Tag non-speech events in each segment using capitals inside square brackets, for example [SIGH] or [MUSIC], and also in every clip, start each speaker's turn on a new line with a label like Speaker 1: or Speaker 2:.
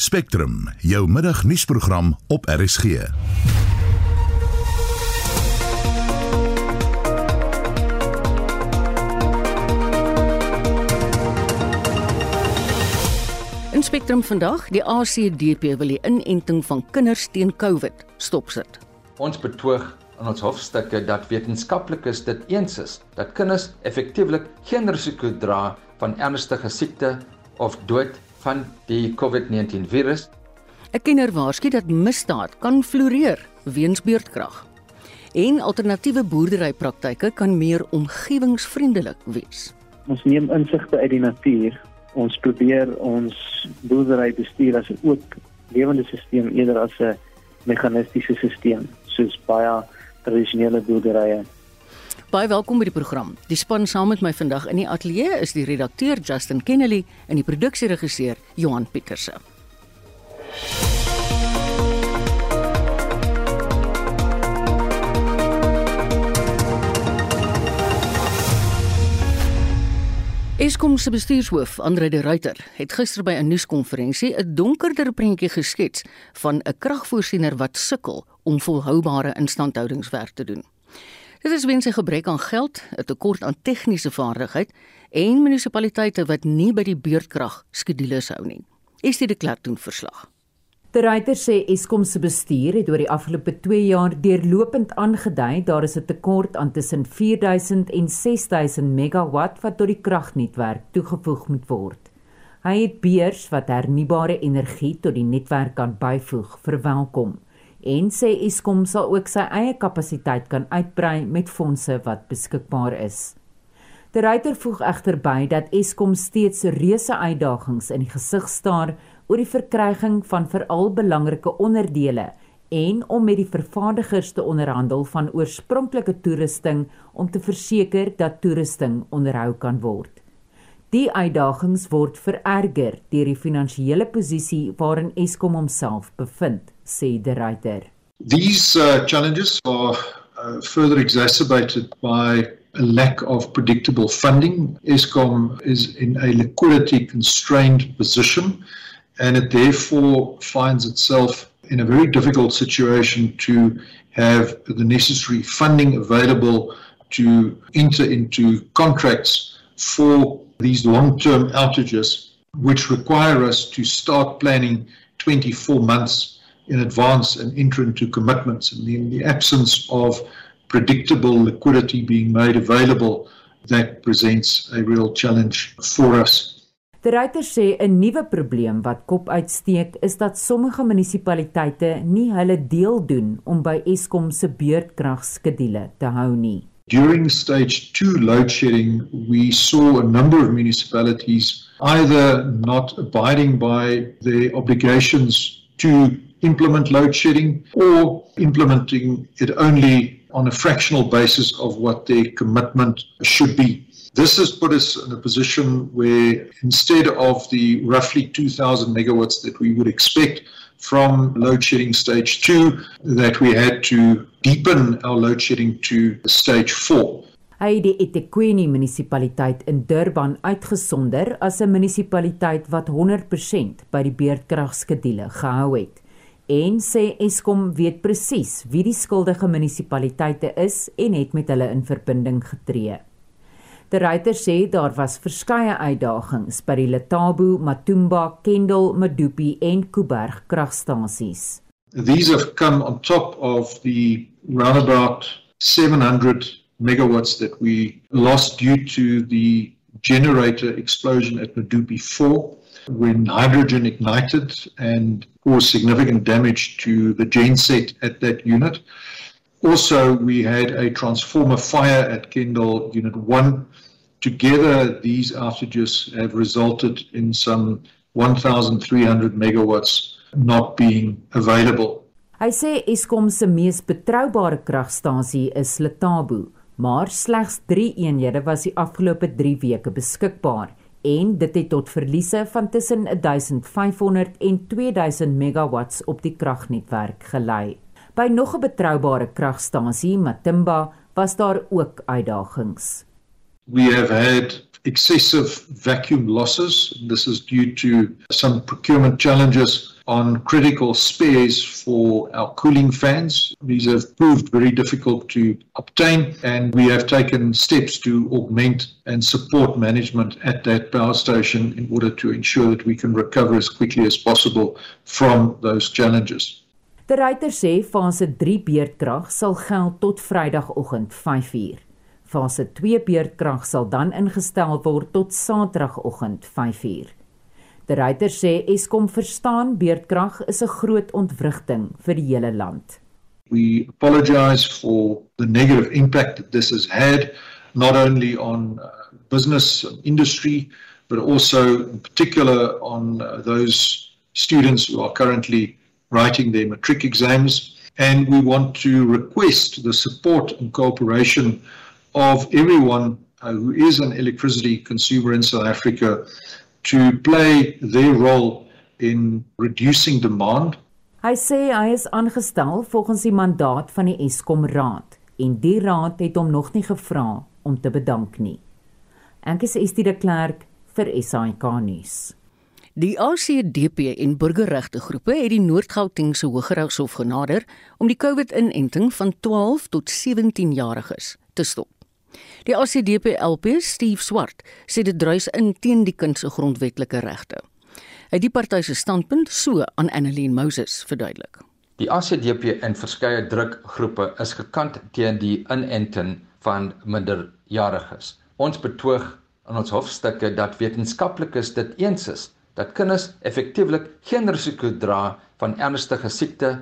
Speaker 1: Spectrum, jou middagnuusprogram op RSG.
Speaker 2: In Spectrum vandag, die ACDP wil die inenting van kinders teen COVID stopsit.
Speaker 3: Ons betoog in ons hofstukke dat wetenskaplikes dit eens is dat kinders effektiewelik geen risiko dra van ernstige siekte of dood van die COVID-19 virus.
Speaker 2: 'n Kenner waarsku dat misdaad kan floreer weens beurtkrag. En alternatiewe boerderypraktyke kan meer omgewingsvriendelik wees.
Speaker 4: Ons neem insigte uit die natuur. Ons probeer ons boerdery bestuur as 'n ook lewende stelsel eerder as 'n meganistiese stelsel soos baie tradisionele boerderye.
Speaker 2: Baie welkom by die program. Die span saam met my vandag in die ateljee is die redakteur Justin Kennedy en die produksieregisseur Johan Pieterse. Eskom se bestuurshoof, Andre de Ruyter, het gister by 'n nuuskonferensie 'n donkerder prentjie geskets van 'n kragvoorsiener wat sukkel om volhoubare instandhoudingswerk te doen. Dit is weens sy gebrek aan geld, 'n tekort aan tegniese vaardigheid en munisipaliteite wat nie by die beurtkrag skedules hou nie. Dit 'n klerk doen verslag?
Speaker 5: Die ryter sê Eskom se bestuur het oor die afgelope 2 jaar deurlopend aangedui daar is 'n tekort aan tussen 4000 en 6000 megawatt wat tot die kragnetwerk toegevoeg moet word. Hy het beurs wat hernubare energie tot die netwerk kan byvoeg verwelkom en sê Eskom sal ook sy eie kapasiteit kan uitbrei met fondse wat beskikbaar is. Die ryter voeg egter by dat Eskom steeds reuse uitdagings in die gesig staar oor die verkryging van veral belangrike onderdele en om met die vervaardigers te onderhandel van oorspronklike toerusting om te verseker dat toerusting onderhou kan word. Die uitdagings word vererger deur die finansiële posisie waarin Eskom homself bevind, sê die ryter.
Speaker 6: These uh, challenges are uh, further exacerbated by a lack of predictable funding. Eskom is in a liquidity constrained position and it therefore finds itself in a very difficult situation to have the necessary funding available to enter into contracts for these long-term outages which require us to start planning 24 months in advance and enter into commitments and in the absence of predictable liquidity being made available that presents a real challenge for us
Speaker 5: Die ryter sê 'n nuwe probleem wat kop uitsteek is dat sommige munisipaliteite nie hulle deel doen om by Eskom se beurtkragskedule te hou nie.
Speaker 6: During stage 2 load shedding, we saw a number of municipalities either not abiding by their obligations to implement load shedding or implementing it only on a fractional basis of what their commitment should be. This has put us in a position where instead of the roughly 2000 megawatts that we would expect from load shedding stage 2 that we had to deepen our load shedding to stage 4.
Speaker 5: Hy het die eThekwini munisipaliteit in Durban uitgesonder as 'n munisipaliteit wat 100% by die beurtkragskedule gehou het en sê Eskom weet presies wie die skuldige munisipaliteite is en het met hulle in verbinding getree. Die ryter sê daar was verskeie uitdagings by die Letabo, Matumba, Kendal, Medupi en Kuiberg kragstasies.
Speaker 6: These have come on top of the roundabout 700 megawatts that we lost due to the generator explosion at Medupi 4 when hydrogen ignited and caused significant damage to the genset at that unit. Also, we had a transformer fire at Kendall Unit 1. Together, these outages have resulted in some 1,300 megawatts not being available.
Speaker 5: Hy sê Eskom se mees betroubare kragstasie is Letabo, maar slegs 3 eenhede was die afgelope 3 weke beskikbaar en dit het tot verliese van tussen 1500 en 2000 megawatts op die kragnetwerk gelei. By nog 'n betroubare kragstasie, Matimba, was daar ook uitdagings.
Speaker 6: We have had excessive vacuum losses. This is due to some procurement challenges on critical spares for our cooling fans. These have proved very difficult to obtain, and we have taken steps to augment and support management at that power station in order to ensure that we can recover as quickly as possible from those challenges.
Speaker 5: Die ryter sê fase 3 beurtkrag sal geld tot Vrydagoggend 5uur. Fase 2 beurtkrag sal dan ingestel word tot Saterdagoggend 5uur. Die ryter sê Eskom verstaan beurtkrag is 'n groot ontwrigting vir die hele land.
Speaker 6: We apologize for the negative impact that this has had not only on uh, business and industry but also in particular on uh, those students who are currently writing their matric exams. And we want to request the support and cooperation of everyone uh, who is an electricity consumer in South Africa to play their role in reducing demand.
Speaker 5: Hy sê hy is aangestel volgens die mandaat van die Eskom Raad en die raad het hom nog nie gevra om te bedank nie. Ek is Estie de Klerk vir SAK nuus.
Speaker 2: Die ACDP en burgerregte groepe het die Noord-Gautengse Hooggeregshof genader om die COVID-inenting van 12 tot 17 jariges te stop. Die ACDP LP, Steve Swart, sê dit druis in teen die kind se grondwetlike regte. Hy het die party se standpunt so aan Annelien Moses verduidelik.
Speaker 3: Die ACDP en verskeie drukgroepe is gekant teen die inenting van minderjariges. Ons betoog in ons hofstukke dat wetenskaplikes dit eens is dat kinders effektiewelik geen risiko dra van ernstige siekte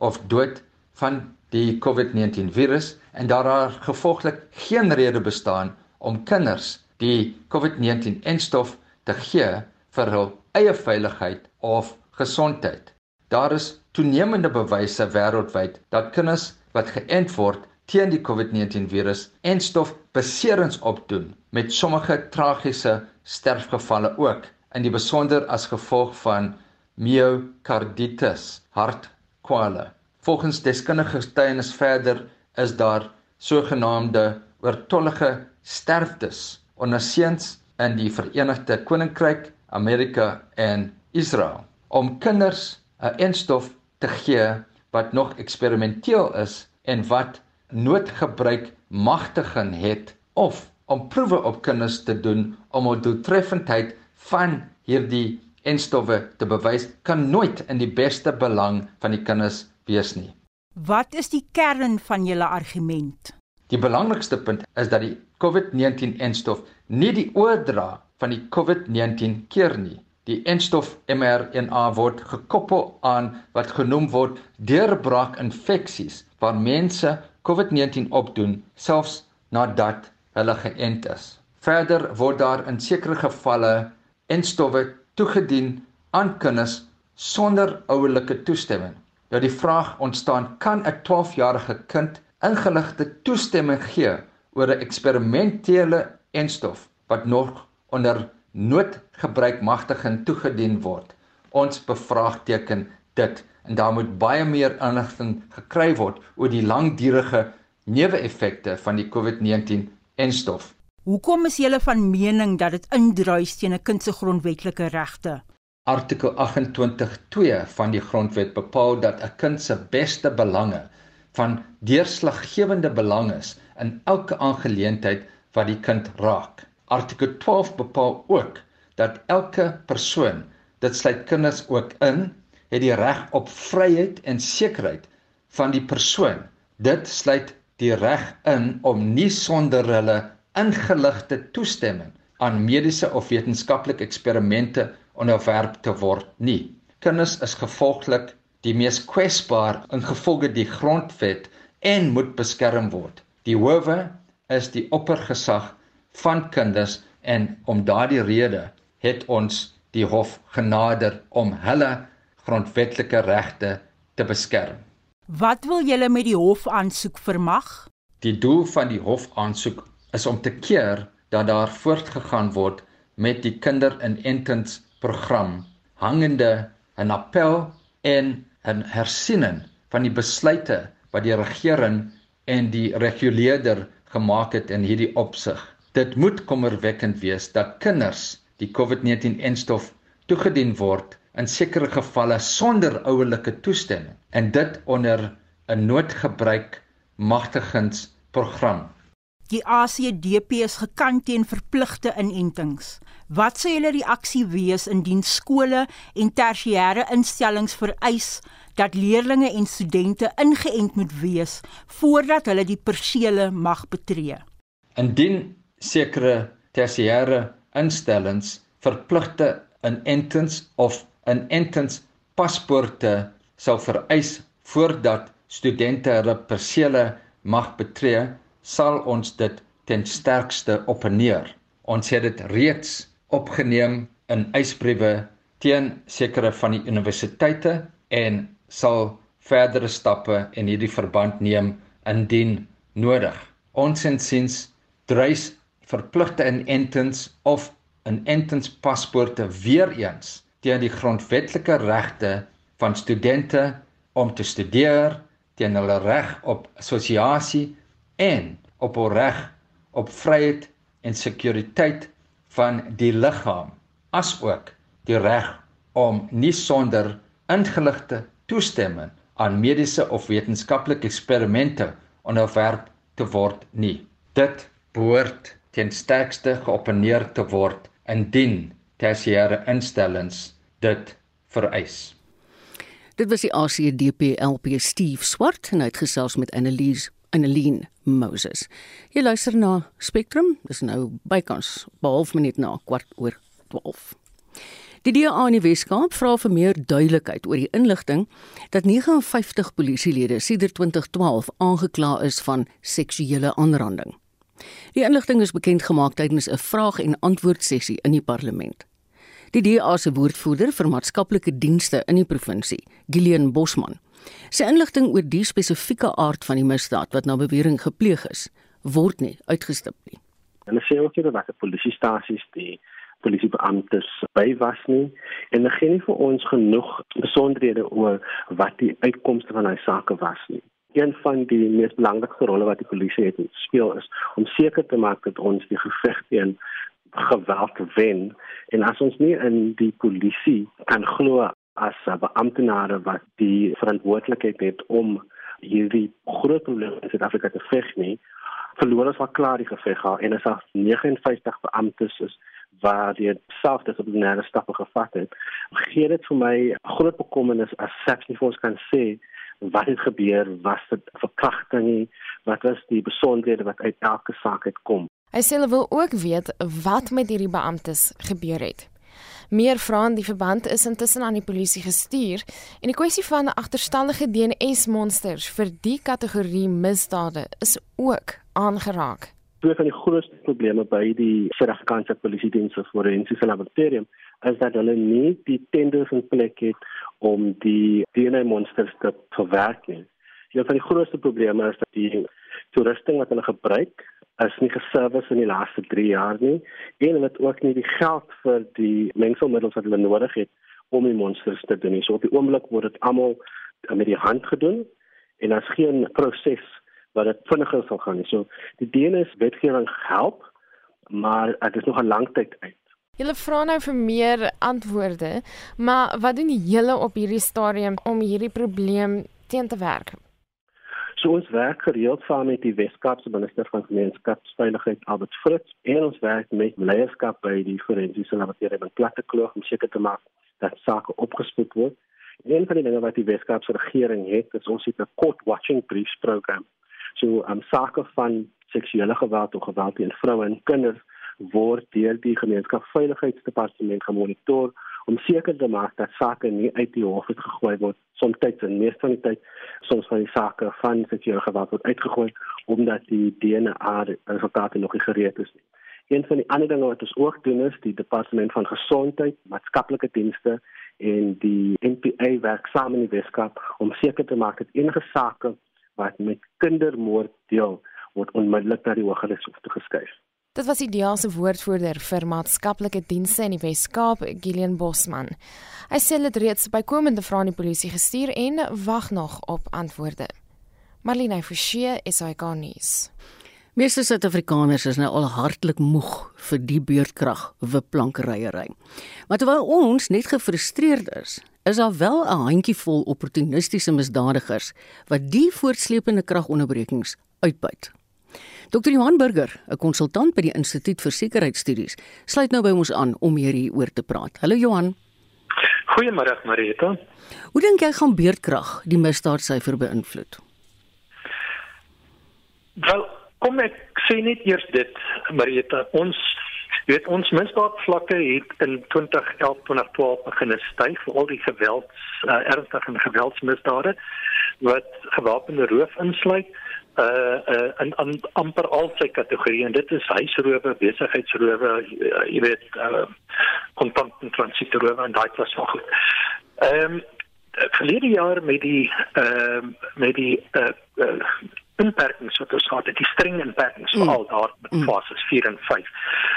Speaker 3: of dood van die COVID-19 virus en daar gevolglik geen rede bestaan om kinders die COVID-19 enstof te gee vir hul eie veiligheid of gesondheid. Daar is toenemende bewyse wêreldwyd dat kinders wat geënt word teen die COVID-19 virus enstof beserings opdoen met sommige tragiese sterfgevalle ook in die besonder as gevolg van myokarditis, hartkwale. Volgens deskundige getuienis verder is daar sogenaamde oortollige sterftes onder seuns in die Verenigde Koninkryk, Amerika en Israel. Om kinders 'n enstof te gee wat nog eksperimenteel is en wat noodgebruik magtiging het of om proewe op kinders te doen om hul doeltreffendheid van hierdie enstowwe te bewys kan nooit in die beste belang van die kinders wees nie.
Speaker 7: Wat is die kern van julle argument?
Speaker 3: Die belangrikste punt is dat die COVID-19 enstof nie die oordra van die COVID-19 keer nie. Die enstof mRNA word gekoppel aan wat genoem word deurbraak infeksies waar mense COVID-19 opdoen selfs nadat hulle geënt is. Verder word daar in sekere gevalle en stowwe toegedien aan kinders sonder ouerlike toestemming. Nou die vraag ontstaan, kan 'n 12-jarige kind ingeligte toestemming gee oor 'n eksperimentele enstof wat nog onder noodgebruikmagtiging toegedien word? Ons bevraagteken dit en daar moet baie meer inligting gekry word oor die langdurige neeweffekte van die COVID-19 enstof.
Speaker 7: Hoekom is julle van mening dat dit indruis teen 'n kind se grondwetlike regte?
Speaker 3: Artikel 28.2 van die grondwet bepaal dat 'n kind se beste belange van deurslaggewende belang is in elke aangeleentheid wat die kind raak. Artikel 12 bepaal ook dat elke persoon, dit sluit kinders ook in, het die reg op vryheid en sekerheid van die persoon. Dit sluit die reg in om nie sonder hulle ingeligte toestemming aan mediese of wetenskaplike eksperimente onderwerp te word nie. Kinders is gevolglik die mees kwesbaar ingevolge die grondwet en moet beskerm word. Die howe is die oppergesag van kinders en om daardie rede het ons die hof genader om hulle grondwetlike regte te beskerm.
Speaker 7: Wat wil julle met die hof aansoek vermag?
Speaker 3: Die doel van die hof aansoek is om te keer dat daar voortgegaan word met die kinderinentingsprogram hangende 'n appel en 'n hersiening van die besluite wat die regering en die reguleerder gemaak het in hierdie opsig. Dit moet kommerwekkend wees dat kinders die COVID-19-enstof toegedien word in sekere gevalle sonder ouerlike toestemming en dit onder 'n noodgebruik magtigingsprogram.
Speaker 7: Die ACDP is gekant teen verpligte inentings. Wat sou julle reaksie wees indien skole en tersiêre instellings vereis dat leerders en studente ingeënt moet wees voordat hulle die persele mag betree?
Speaker 3: Indien sekere tersiêre instellings verpligte inentings of inentings paspoorte sou vereis voordat studente hulle persele mag betree, sal ons dit ten sterkste opneer. Ons het dit reeds opgeneem in eisbriewe teen sekere van die universiteite en sal verdere stappe in hierdie verband neem indien nodig. Ons insiens dreis verpligte inentings of inentings paspoorte weer eens teen die grondwetlike regte van studente om te studeer teen hulle reg op assosiasie en op hul reg op vryheid en sekuriteit van die liggaam asook die reg om nie sonder ingeligte toestemming aan mediese of wetenskaplike eksperimente onderwerp te word nie. Dit behoort ten sterkste geopeneer te word indien tersiêre instellings dit vereis.
Speaker 2: Dit was die ACDP LP Steve Swart en hy het gesels met Annelies Annelien Moses. Jy luister na Spectrum, dis nou bykans 'n half minuut na kwart oor 12. Die DA in die Weskaap vra vir meer duidelikheid oor die inligting dat 59 polisielede sedert 2012 aangekla is van seksuele aanranding. Die inligting is bekend gemaak tydens 'n vraag en antwoord sessie in die parlement. Die DA se woordvoerder vir maatskaplike dienste in die provinsie, Gillian Bosman, sê inligting oor die spesifieke aard van die misdaad wat na bewering gepleeg is, word nie uitgestip nie.
Speaker 8: Hulle sê ook nie dat die polisiestasies die polisiebeamptes by was nie en hulle gee nie vir ons genoeg besonderhede oor wat die uitkomste van daai saak was nie. Een van die mees belangrike rolle wat die polisie het speel is om seker te maak dat ons die geveg teen geweld wen en as ons nie in die polisie kan glo as beamptenare wat die verantwoordelikheid het om hierdie groot probleme in Suid-Afrika te veg nie verloor ons al klaar die geveg al en as daar 59 beamptes is waar die self dissiplinêre stappe gevat het gee dit vir my groot bekommernis as selfs nie vir ons kan sê wat het gebeur was dit verkrachting wat was die besonderhede wat uit elke saak uitkom
Speaker 9: Hy sê hulle wil ook weet wat met hierdie beamptes gebeur het. Meer vrae in die verband is intussen aan die polisie gestuur en die kwessie van agterstallige DNS-monsters vir die kategorie misdade is ook aangeraak.
Speaker 8: Een van die grootste probleme by die Suid-Afrikaanse Polisie Diens vir Forensiese Laboratorium is dat hulle nie die tenders in plek het om die DNA-monsters te verwerk nie. Een van die grootste probleme is dat die toerusting wat hulle gebruik is nie geservice in die laaste 3 jaar nie en hulle het ook nie die geld vir die mengselmiddels wat hulle nodig het om die monsters te doen nie. So op die oomblik word dit almal met die hand gedoen en daar's geen proses wat dit vinniger sal gaan nie. So die DNS wetgewing help, maar dit is nog 'n lang tyd uit.
Speaker 9: Julle vra nou vir meer antwoorde, maar wat doen julle op hierdie stadium om hierdie probleem teen te werk?
Speaker 8: So ons werk gereeld saam met die Weskaapse minister van gemeenskapsveiligheid Albert Fritz en ons werk met leierskap by die forensiese laboratorium in Plattekloof om seker te maak dat sake opgespoed word. En een van die dinge wat die Weskaapse regering het, is ons het 'n court watching briefs program. So 'n um, sake van seksuele geweld of geweld teen vroue en kinders word deur die gemeenskapsveiligheidsdepartement gemonitor om seker te maak dat sake nie uit die hof gegooi word soms en meeste van die tyd soms van die sake van seksuele geweld word uitgegooi omdat die DNA resultate nog nie gereed is nie. Een van die ander dinge wat ons ook doen is die departement van gesondheid, maatskaplike dienste en die NPA werk saam in die Weskaap om seker te maak dat enige sake wat met kindermoord deel word onmiddellik na die Hooggeregshof toegeskuif.
Speaker 9: Dit was ideale woordvoerder vir maatskaplike dienste in die Wes-Kaap, Gillian Bosman. Hy sê dit reeds bykomende vrae aan die polisie gestuur en wag nog op antwoorde. Marlene Forsie is hy gaan nuus.
Speaker 2: Meeste Suid-Afrikaners is nou al hartlik moeg vir die beurtkrag wipplankeryery. Maar terwyl ons net gefrustreerd is, is daar wel 'n handjievol opportunistiese misdadigers wat die voortsleepende kragonderbrekings uitbuit. Dr. Johan Burger, 'n konsultant by die Instituut vir Sekuriteitsstudies, sluit nou by ons aan om hieroor te praat. Hallo Johan.
Speaker 10: Goeiemôre Marita.
Speaker 2: Hoe dink jy gaan beurtkrag die misdaadsyfer beïnvloed?
Speaker 10: Wel, Kom ek sê net eers dit, Marita, ons weet ons misdaadvlakke het in 2011 2012 begin styg vir al die gewelds uh, ernstige geweldsmisdade wat gewapende roof insluit uh uh en am, amper al sy kategorieë en dit is huisrowe, besigheidsrowe, uh, jy weet uh kontant transitoerowe en daai klas van goed. Ehm um, verlede jaar met die ehm uh, met die uh, uh inperkings wat ons gehad het, die streng inperkings mm. veral daar met mm. fases 4 en 5.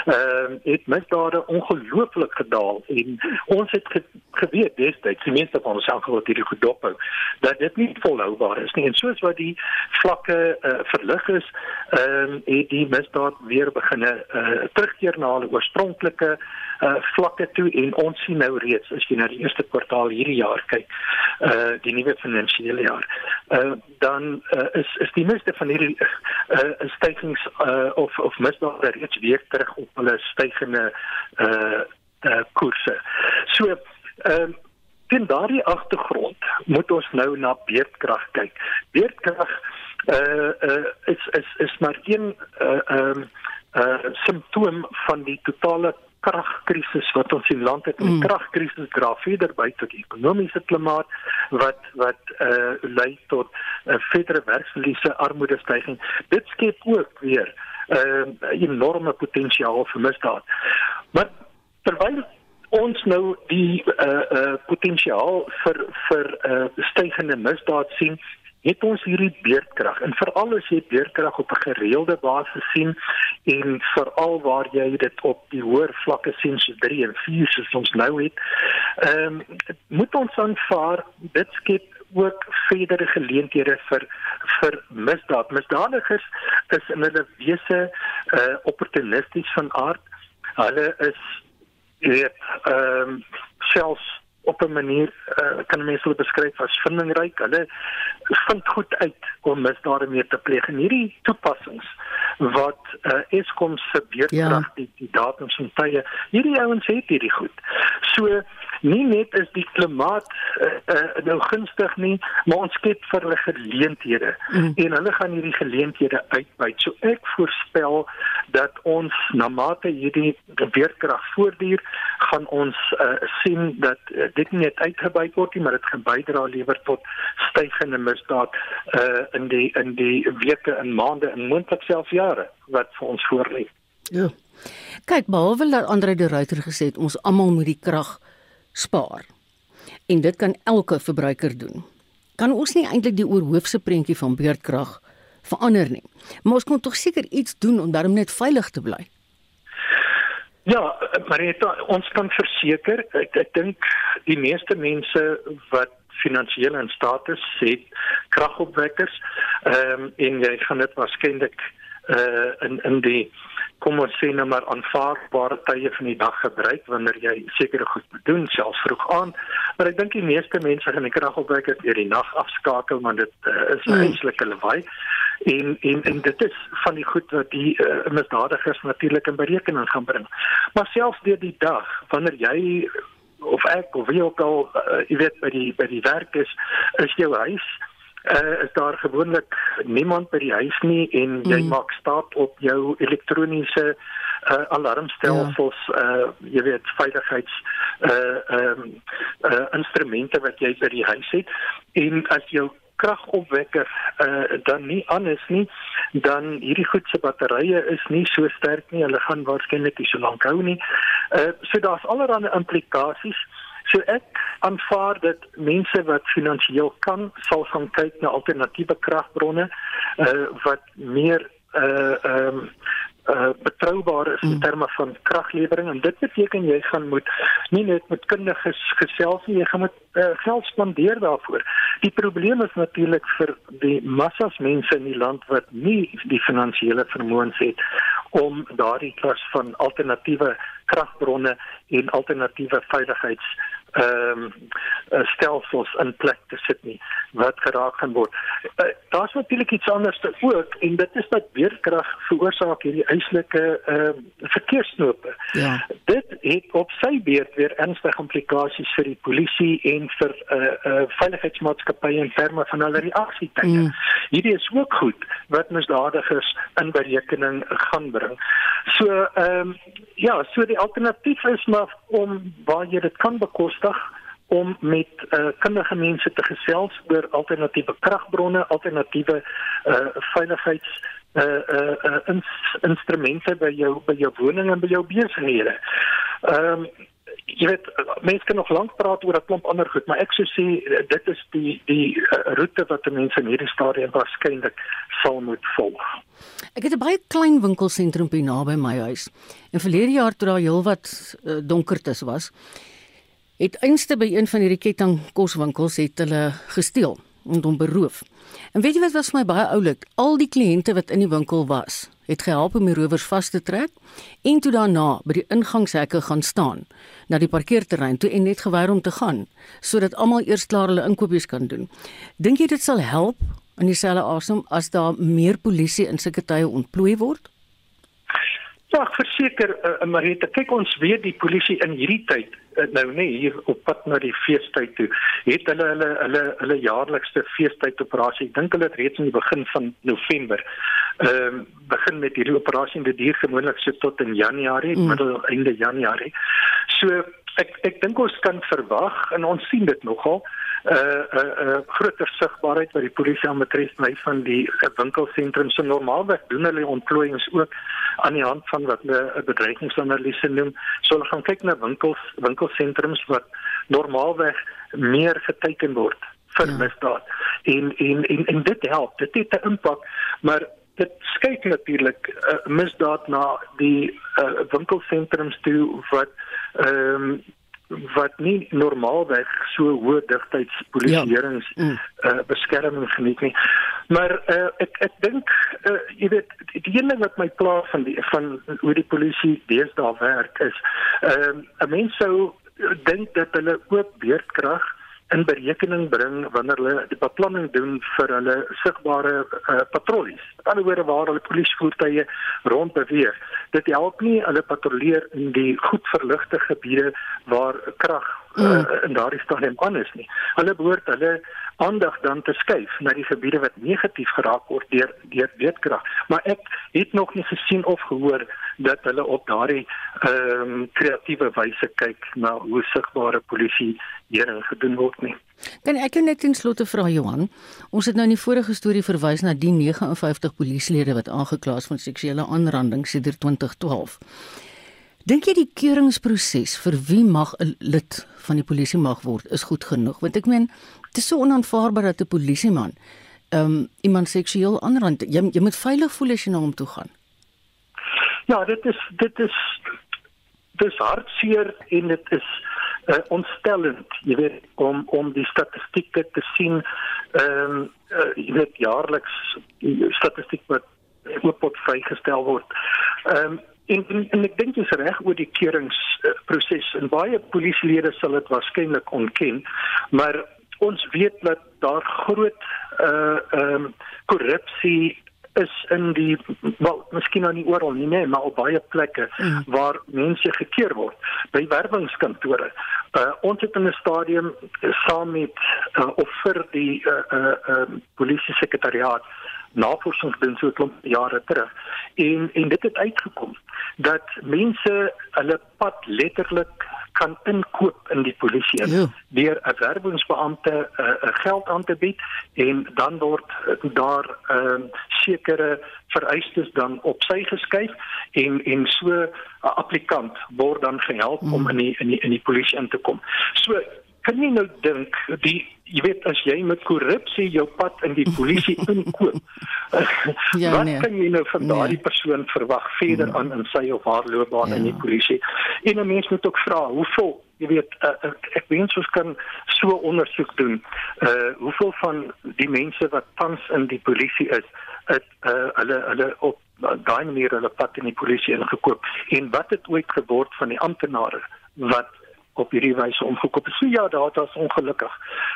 Speaker 10: Ehm uh, het misdade ongelooflik gedaal en ons het ge geweet destyds, die meeste van ons self wat hierdie goed dophou, dat dit nie volhoubaar is nie. En soos wat die vlakke uh, verlig is, ehm uh, het die misdaad weer begine uh, terugkeer na hulle oorspronklike uh, vlakke toe en ons sien nou reeds as jy na die eerste kwartaal hierdie jaar kyk, uh die nuwe finansiële jaar, uh dan uh, is is die meeste van hierdie uh stygings uh of of misdade reeds weer terug op hulle stygende uh uh koerse. So ehm uh, in daardie agtergrond moet ons nou na beerdkrag kyk. Beerdkrag uh uh is is is maar een uh ehm um, uh simptoom van die totale kragkrisis wat ons in land het. Die mm. kragkrisis dra verder by tot die ekonomiese klimaat wat wat eh uh, lei tot 'n uh, verdere werksverliese, armoedestygings. Dit skep ook weer 'n uh, enorme potensiaal vir misdaad. Maar terwyl ons nou die eh uh, eh uh, potensiaal vir vir eh uh, stygende misdaad sien, het ons hierdie beerdkrag. En veral as jy beerdkrag op 'n gereelde basis sien en veral waar jy dit op die hoër vlakke sien so 3 en 4 soos ons nou het ehm um, moet ons aanvaar dit skep ook verdere geleenthede vir vir misdaad. Misdadigers is in hulle wese uh opportunisties van aard. Hulle is weet ehm um, selfs op 'n manier uh, kan mense hulle beskryf as vindingryk. Hulle vind goed uit om misdade mee te pleeg. En hierdie toepassings wat uh, Eskom se beurtkrag ja. die, die datums en tye, hierdie ouens het hierdie goed. So nie net is die klimaat uh, uh, nou gunstig nie, maar ons skep vir hulle geleenthede mm. en hulle gaan hierdie geleenthede uitbuit. So ek voorspel dat ons na mate hierdie beurtkrag voortduur, gaan ons uh, sien dat uh, dit nie net uitgebuit word nie, maar dit gaan bydra lewer tot stygende misdaad uh, in die in die weke en maande en moontlik selfs jare wat vir ons voorlê.
Speaker 2: Ja. Kyk, behalwe dat Andre de Ruyter gesê het ons almal moet die krag spaar. En dit kan elke verbruiker doen. Kan ons nie eintlik die oorhoofse prentjie van beurtkrag verander nie. Maar ons kon tog seker iets doen om daarmee net veilig te bly.
Speaker 10: Ja, het, ons kan verseker, ek, ek dink die meeste mense wat finansiële in staat is, het kragopwekkers. Ehm um, en jy gaan dit waarskynlik uh in in die kom ons sê nou maar aanvaarbare tye van die dag gebruik wanneer jy sekere goed moet doen selfs vroeg aan. Maar ek dink die meeste mense gaan die kragopwekker deur die nag afskakel want dit uh, is 'n mm. einslike lawaai. En en en dit is van die goed wat die uh, misdadigers natuurlik in berekening gaan bring. Maar selfs deur die dag wanneer jy of ek of wie ook al uh, jy weet by die by die werk is is jou huis uh, is daar gewoonlik niemand by die huis nie en jy mm. maak staat op jou elektroniese uh, alarmstelsels ja. uh jy weet veiligheids uh ehm um, uh instrumente wat jy by die huis het en as jou kragopwekker uh dan nie aan is nie dan hierdie goed se batterye is nie so sterk nie hulle gaan waarskynlik nie so lank hou nie uh so daar's allerlei implikasies So ek aanvaar dat mense wat finansiëel kan sal gaan kyk na alternatiewe kragbronne uh, wat meer uh ehm um, uh betroubaar is in mm. terme van kraglewering en dit beteken jy gaan moet nie net met kundiges gesels nie jy gaan met uh, geld spandeer daarvoor Die probleem is natuurlik vir die massas mense in die land wat nie die finansiële vermoëns het om daardie klas van alternatiewe kragbronne en alternatiewe veiligheids ehm um, stelsels in plek te sit nie wat geraak gaan word. Uh, Daar's natuurlik iets anders te ook en dit is dat weerkrag veroorsaak hierdie eislike ehm uh, verkeersknope. Ja. Dit het op sy beurt weer ernstige implikasies vir die polisie en vir 'n uh, eh, uh, veiligheidsmaatskappye in terme van hulle reaksietye. Mm. Hierdie is ook goed wat misdadigers in berekening gaan bring. So ehm um, ja, so die alternatief is maar om waar jy dit kan bekostig om met uh, kundige mense te gesels oor alternatiewe kragbronne, alternatiewe uh, veiligheids uh uh, uh ins, instrumente by jou by jou woning en by jou besighede. Ehm um, jy weet mense kan nog lank praat oor 'n klomp ander goed, maar ek sou sê dit is die die uh, roete wat mense in hierdie stadium waarskynlik sal moet volg.
Speaker 2: Ek het 'n baie klein winkelsentrum by naby my huis. En verlede jaar toe daar heelwat uh, donkertes was, het einste by een van hierdie ketting koswinkels het hulle gesteel en hom beroof. En weet jy wat was vir my baie oulik? Al die kliënte wat in die winkel was, het gehelp om die rowers vas te trek en toe daarna by die ingangshekke gaan staan na die parkeerterrein toe en net geweier om te gaan sodat almal eers klaar hulle inkopies kan doen. Dink jy dit sal help in dieselfde asem as daar meer polisie in sulke tye ontplooi word?
Speaker 10: Ja, verseker uh, Marita, kyk ons weet die polisie in hierdie tyd uh, nou nie hier op pad na die feestyd toe. Het hulle hulle hulle hulle jaarlikse feestyd operasie. Ek dink hulle het reeds in die begin van November ehm uh, begin met hierdie operasie en dit duur gewoonlik so tot in Januarie, mm. middel einde Januarie. So ek ek dink ons kan verwag en ons sien dit nogal 'n uh, 'n uh, uh, groter sigbaarheid wat die polisie aan betref my van die winkelsentrums se normaalweg doen hulle ontplooiings ook aan die hand van wat hulle 'n bedreigingsanalise noem. So hulle gaan kyk na winkels, winkelsentrums wat normaalweg meer geteken word vir ja. misdaad. En, en en en dit help. Dit het 'n impak, maar dit skei natuurlik uh, misdaad na die uh, winkelsentrums toe wat ehm um, wat nie normaalweg so hoë digtheidspolisierings ja. mm. uh, beskerming geniet nie. Maar uh, ek ek dink uh, jy weet die een ding wat my pla van die van hoe die polisie deesdae werk is ehm uh, 'n mens sou dink dat hulle ook beerdkrag in berekening bring wanneer hulle die beplanning doen vir hulle sigbare uh, patrollies. Aan die ander woorde waar hulle polisievoertuie rond beweeg. Dit help nie hulle patrolleer in die goed verligte gebiede waar krag uh, in daardie stadium aan is nie. Hulle behoort hulle aandag dan te skuif na die gebiede wat negatief geraak word deur deur weetkrag. Maar ek het nog nie gesien of gehoor dat hulle op daardie ehm um, kreatiewe wyse kyk na hoe sigbare polisie hierin gedoen word nie.
Speaker 2: Kan ek net ten slotte vra Johan, ons het nou in die vorige storie verwys na die 59 polisielede wat aangekla is van seksuele aanranding sedert 2012. Dink jy die keuringsproses vir wie mag 'n lid van die polisie mag word is goed genoeg? Want ek meen, dit is so onaanvaarbaar dat 'n polisieman ehm um, iemand seksueel aanrand. Jy jy moet veilig voel as jy na hom toe gaan.
Speaker 10: Ja, dit is dit is dis hartseer en dit is uh, ontstellend, jy weet om om die statistieke te sien ehm um, uh, jy weet jaarliks statistiek wat oopot vrygestel word. Ehm um, en, en en ek dink dis reg oor die keuringsproses en baie polisielede sal dit waarskynlik ontken, maar ons weet dat daar groot uh ehm um, korrupsie is in die wel miskien nou nie oral nie nee maar op baie plekke mm. waar mense gekeer word by werwingskantore. Uh, ons het in 'n stadium saam met uh, of vir die uh, uh, uh, polisie sekretariaat navorsing gedoen so klomp jare terug en en dit het uitgekom dat mense hulle pad letterlik kan inkoop in die polisie ja. deur 'n werwingsbeampte 'n uh, geld aan te bied en dan word daar ehm uh, sekere vereistes dan op sy geskuif en en so 'n uh, applikant word dan gehelp mm. om in die in die in die polisie in te kom. So kan jy nou dink die jy weet as jy met korrupsie jou pad in die polisie [LAUGHS] inkoop. [LAUGHS] ja, wat nee. kan jy nou van daardie nee. persoon verwag verder nee. aan in sy of haar loopbaan ja. in die polisie? En 'n mens moet ook vra, hoeveel jy weet uh, ek wens ons kan so ondersoek doen. Uh hoeveel van die mense wat tans in die polisie is, het uh hulle hulle op daai manier hulle pad in die polisie ingekoop en wat het ooit geword van die amptenare wat op hierdie wyse omgekoop het. So ja, daar daar's ongelukkig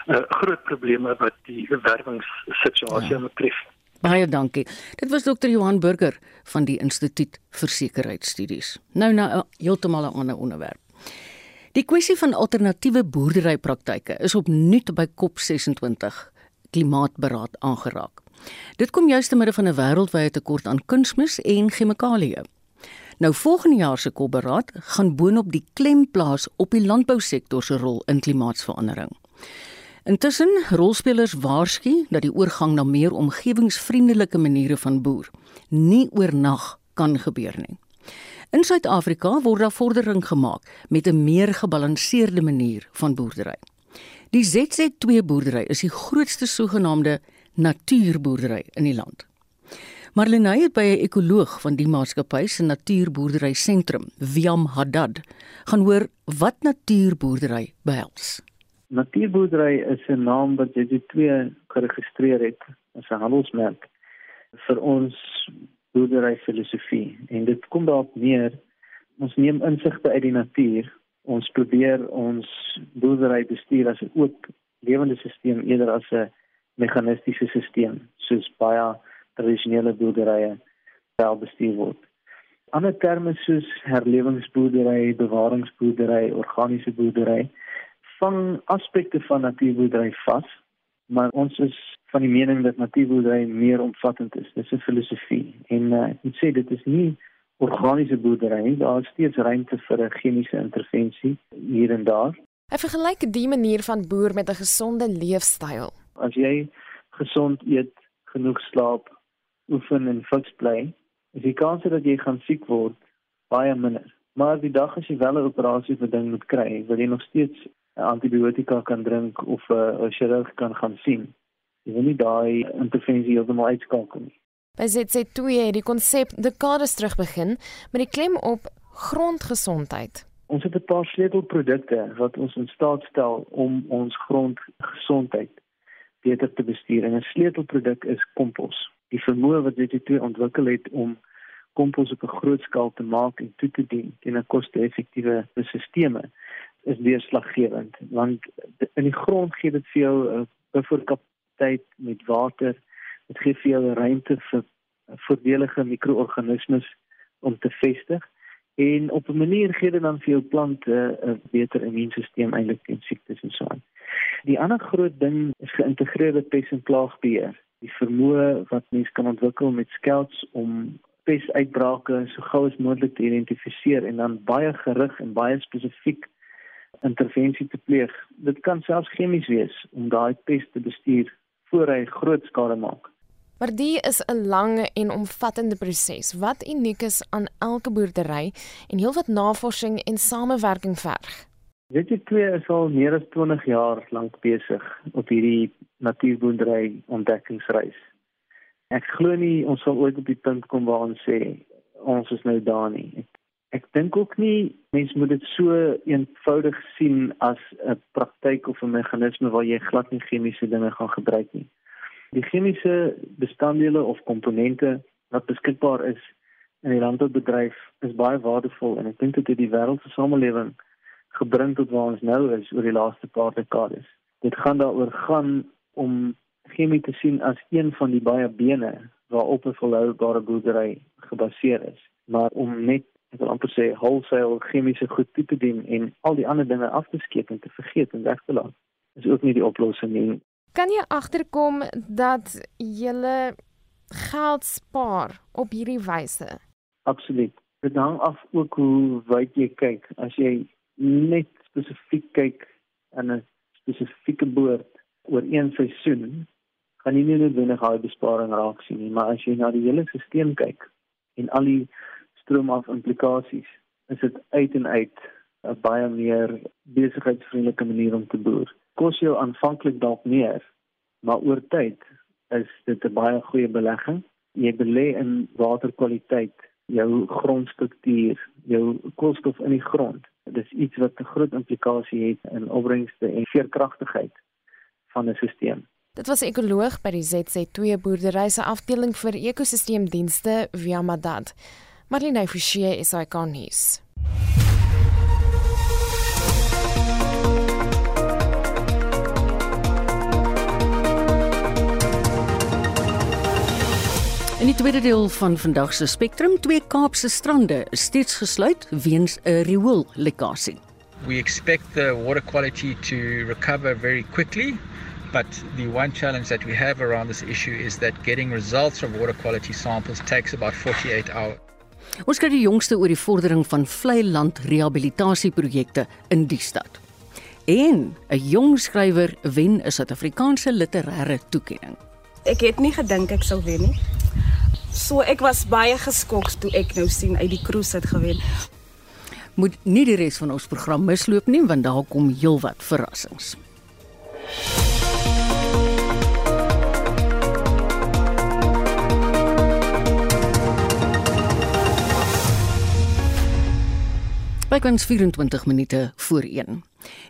Speaker 10: uh, groot probleme wat die werwingssituasie ja. betref.
Speaker 2: Baie dankie. Dit was dokter Johan Burger van die Instituut vir Sekuriteitsstudies. Nou na 'n heeltemal 'n ander onderwerp. Die kwessie van alternatiewe boerderypraktyke is opnuut by COP26 klimaatberaad aangeraak. Dit kom juis te midde van 'n wêreldwye tekort aan kunsmis en chemikalieë. Nou volgende jaar se COP-beraad gaan boonop die klem plaas op die landbousektor se rol in klimaatsverandering. Intussen rolspelers waarsku dat die oorgang na meer omgewingsvriendelike maniere van boer nie oornag kan gebeur nie. In Suid-Afrika word daar vordering gemaak met 'n meer gebalanseerde manier van boerdery. Die ZZ2 boerdery is die grootste sogenaamde natuurboerdery in die land. Marlenae het by 'n ekoloog van die maatskappy se natuurboerdery sentrum, Wiam Haddad, gaan hoor wat natuurboerdery behels.
Speaker 4: Natuurboerdery is 'n naam wat ZZ2 geregistreer het as 'n handelsmerk vir ons boerdery filosofie en dit kom daarop neer ons neem insigte uit die natuur ons probeer ons boerdery bestuur as 'n oop lewende stelsel eerder as 'n meganistiese stelsel soos baie tradisionele boerderye wel bestuur word. Ander terme soos herlewingsboerdery, bewaringsboerdery, organiese boerdery vang aspekte van natuurboerdery vas, maar ons is van die mening dat natuurboerdery meer omvattend is. Dit is 'n filosofie en uh, ek moet sê dit is nie organiese boerdery nie. Daar is steeds ruimte vir 'n chemiese intervensie hier en daar.
Speaker 9: Hy vergelyk die manier van boer met 'n gesonde leefstyl.
Speaker 4: As jy gesond eet, genoeg slaap, oefen en fiks bly, is die kans dat jy gaan siek word baie minder. Maar die dag as jy wel 'n operasie vir ding moet kry, wil jy nog steeds antibiotika kan drink of 'n chirurg kan gaan sien jy wil nie daai intervensie heeltemal uitskakel nie.
Speaker 9: By ZZ2 het die konsep dekades terug begin met die klem op grondgesondheid.
Speaker 4: Ons het 'n paar sleutelprodukte wat ons in staat stel om ons grondgesondheid beter te bestuur. En 'n sleutelproduk is kompos. Die vermoë wat ZZ2 ontwikkel het om kompos op 'n groot skaal te maak en toe te dien teen 'n koste-effektiewe stelsel is deurslaggewend want in die grond gee dit vir jou 'n buffer tyd met water. Dit gee vir jou ruimte vir voordelige mikroorganismes om te vestig en op 'n manier gee dit dan vir jou plante 'n beter immuunstelsel eintlik teen siektes en so aan. Die ander groot ding is geïntegreerde pes en plaagbeheer. Die vermoë wat mens kan ontwikkel met skelts om pesuitbrake so gou as moontlik te identifiseer en dan baie gerig en baie spesifiek intervensie te pleeg. Dit kan selfs chemies wees om daai pes te bestuur voor hy groot skade maak.
Speaker 9: Maar dit is 'n lang en omvattende proses wat uniek is aan elke boerdery en heelwat navorsing en samewerking verg.
Speaker 4: Weet jy twee is al meer as 20 jaar lank besig op hierdie natuurboerdery ontdekkingsreis. Ek glo nie ons sal ooit op die punt kom waar ons sê ons is nou daar nie. Ek, ek dink ook nie mense moet dit so eenvoudig sien as 'n praktyk of 'n meganisme waar jy glad nie chemiese dinge gaan gebruik nie. Die chemiese bestanddele of komponente wat beskikbaar is in die landboubedryf is baie waardevol en ek dink dit het die wêreld se samelewing gebring tot waar ons nou is oor die laaste paar dekades. Dit gaan daaroor gaan om chemie te sien as een van die baie bene waarop 'n volhoubare boerdery gebaseer is, maar om net ek wil amper sê wholesale chemiese goed toe te dien en al die ander dinge af te skeep en te vergeet en weg te laat. Is ook nie die oplossing nie.
Speaker 9: Kan jy agterkom dat jy geld spaar op hierdie wyse?
Speaker 4: Absoluut. Dit hang af ook hoe wyd jy kyk. As jy net spesifiek kyk aan 'n spesifieke boord oor een seisoen, gaan jy nie noodwendig daai besparing raak sien nie, maar as jy na die hele stelsel kyk en al die stroom af implikasies is dit uit en uit 'n baie meer besigheidsvriendelike manier om te boer. kos jou aanvanklik dalk meer, maar oor tyd is dit 'n baie goeie belegging. Jy belê in waterkwaliteit, jou grondstruktuur, jou koolstof in die grond. Dit is iets wat 'n groot implikasie het in opbrengste en veerkragtigheid van 'n stelsel.
Speaker 9: Dit was ekoloog by die ZC2 boerdery se afdeling vir ekosisteemdienste via Madad. Marlene Forsie is hy kan nuus.
Speaker 2: In die tweede deel van vandag se Spectrum, twee Kaapse strande is steeds gesluit weens 'n rioolekkasie.
Speaker 11: We expect the water quality to recover very quickly, but the one challenge that we have around this issue is that getting results from water quality samples takes about 48 hours.
Speaker 2: Ons kyk die jongste oor die vordering van vlei land rehabilitasieprojekte in die stad. En 'n jong skrywer wen 'n Suid-Afrikaanse literêre toekenning.
Speaker 12: Ek het nie gedink ek sou wen nie. So ek was baie geskok toe ek nou sien uit die cruise het gewen.
Speaker 2: Moet nie die res van ons program misloop nie want daar kom heelwat verrassings. Bykans 24 minute voor 1.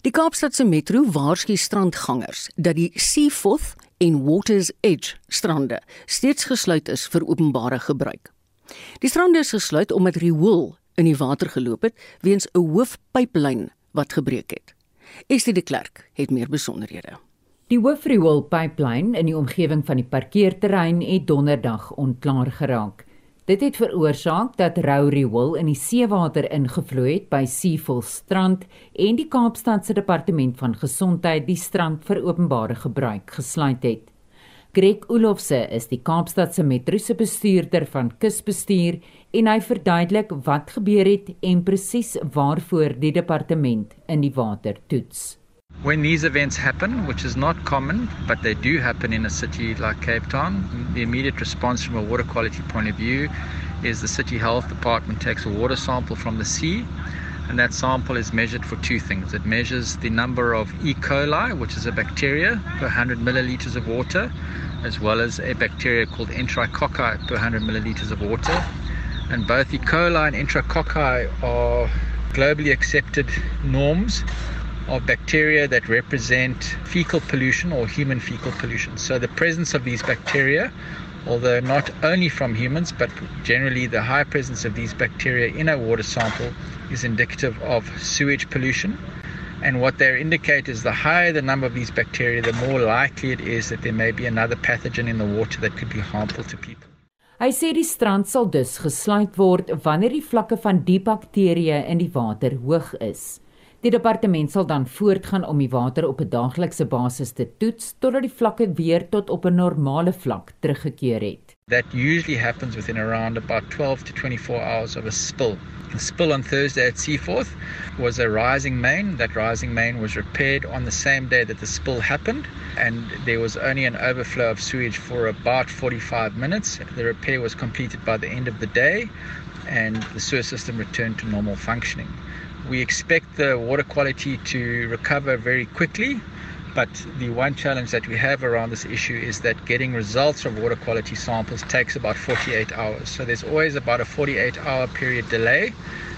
Speaker 2: Die Kaapstadse Metro waarsku strandgangers dat die Seaforth en Waters Edge strande steeds gesluit is vir openbare gebruik. Die strande is gesluit omdat riool in die water geloop het weens 'n hoofpyplyn wat gebreek het. Estie de Klerk het meer besonderhede.
Speaker 5: Die hoofrioolpyplyn in die omgewing van die parkeerterrein het donderdag onklaar geraak. Dit het veroorsaak dat rou riool in die seewater ingevloei het by Seevol strand en die Kaapstad se departement van gesondheid die strand vir openbare gebruik gesluit het. Greg Olofse is die Kaapstad se metro se bestuurder van kusbestuur en hy verduidelik wat gebeur het en presies waarvoor die departement in die water toets.
Speaker 11: When these events happen, which is not common, but they do happen in a city like Cape Town, the immediate response from a water quality point of view is the city health department takes a water sample from the sea and that sample is measured for two things. It measures the number of E. coli, which is a bacteria per 100 milliliters of water, as well as a bacteria called enterococci per 100 milliliters of water. And both E. coli and enterococci are globally accepted norms of bacteria that represent fecal pollution or human fecal pollution. So the presence of these bacteria, although not only from humans, but generally the high presence of these bacteria in a water sample is indicative of sewage pollution. And what they indicate is the higher the number of these bacteria, the more likely it is that there may be another pathogen in the water that could be harmful to people.
Speaker 5: Hy sê die strand sal dus gesluit word wanneer die vlakke van die bakterieë in die water hoog is. Die departement sal dan voortgaan om die water op 'n daaglikse basis te toets totdat die vlakke weer tot op 'n normale vlak teruggekeer het.
Speaker 11: That usually happens within around about 12 to 24 hours of a spill. The spill on Thursday at Seaforth was a rising main. That rising main was repaired on the same day that the spill happened, and there was only an overflow of sewage for about 45 minutes. The repair was completed by the end of the day, and the sewer system returned to normal functioning. We expect the water quality to recover very quickly, but the one challenge that we have around this issue is that getting results from water quality samples takes about 48 hours. So there's always about a 48 hour period delay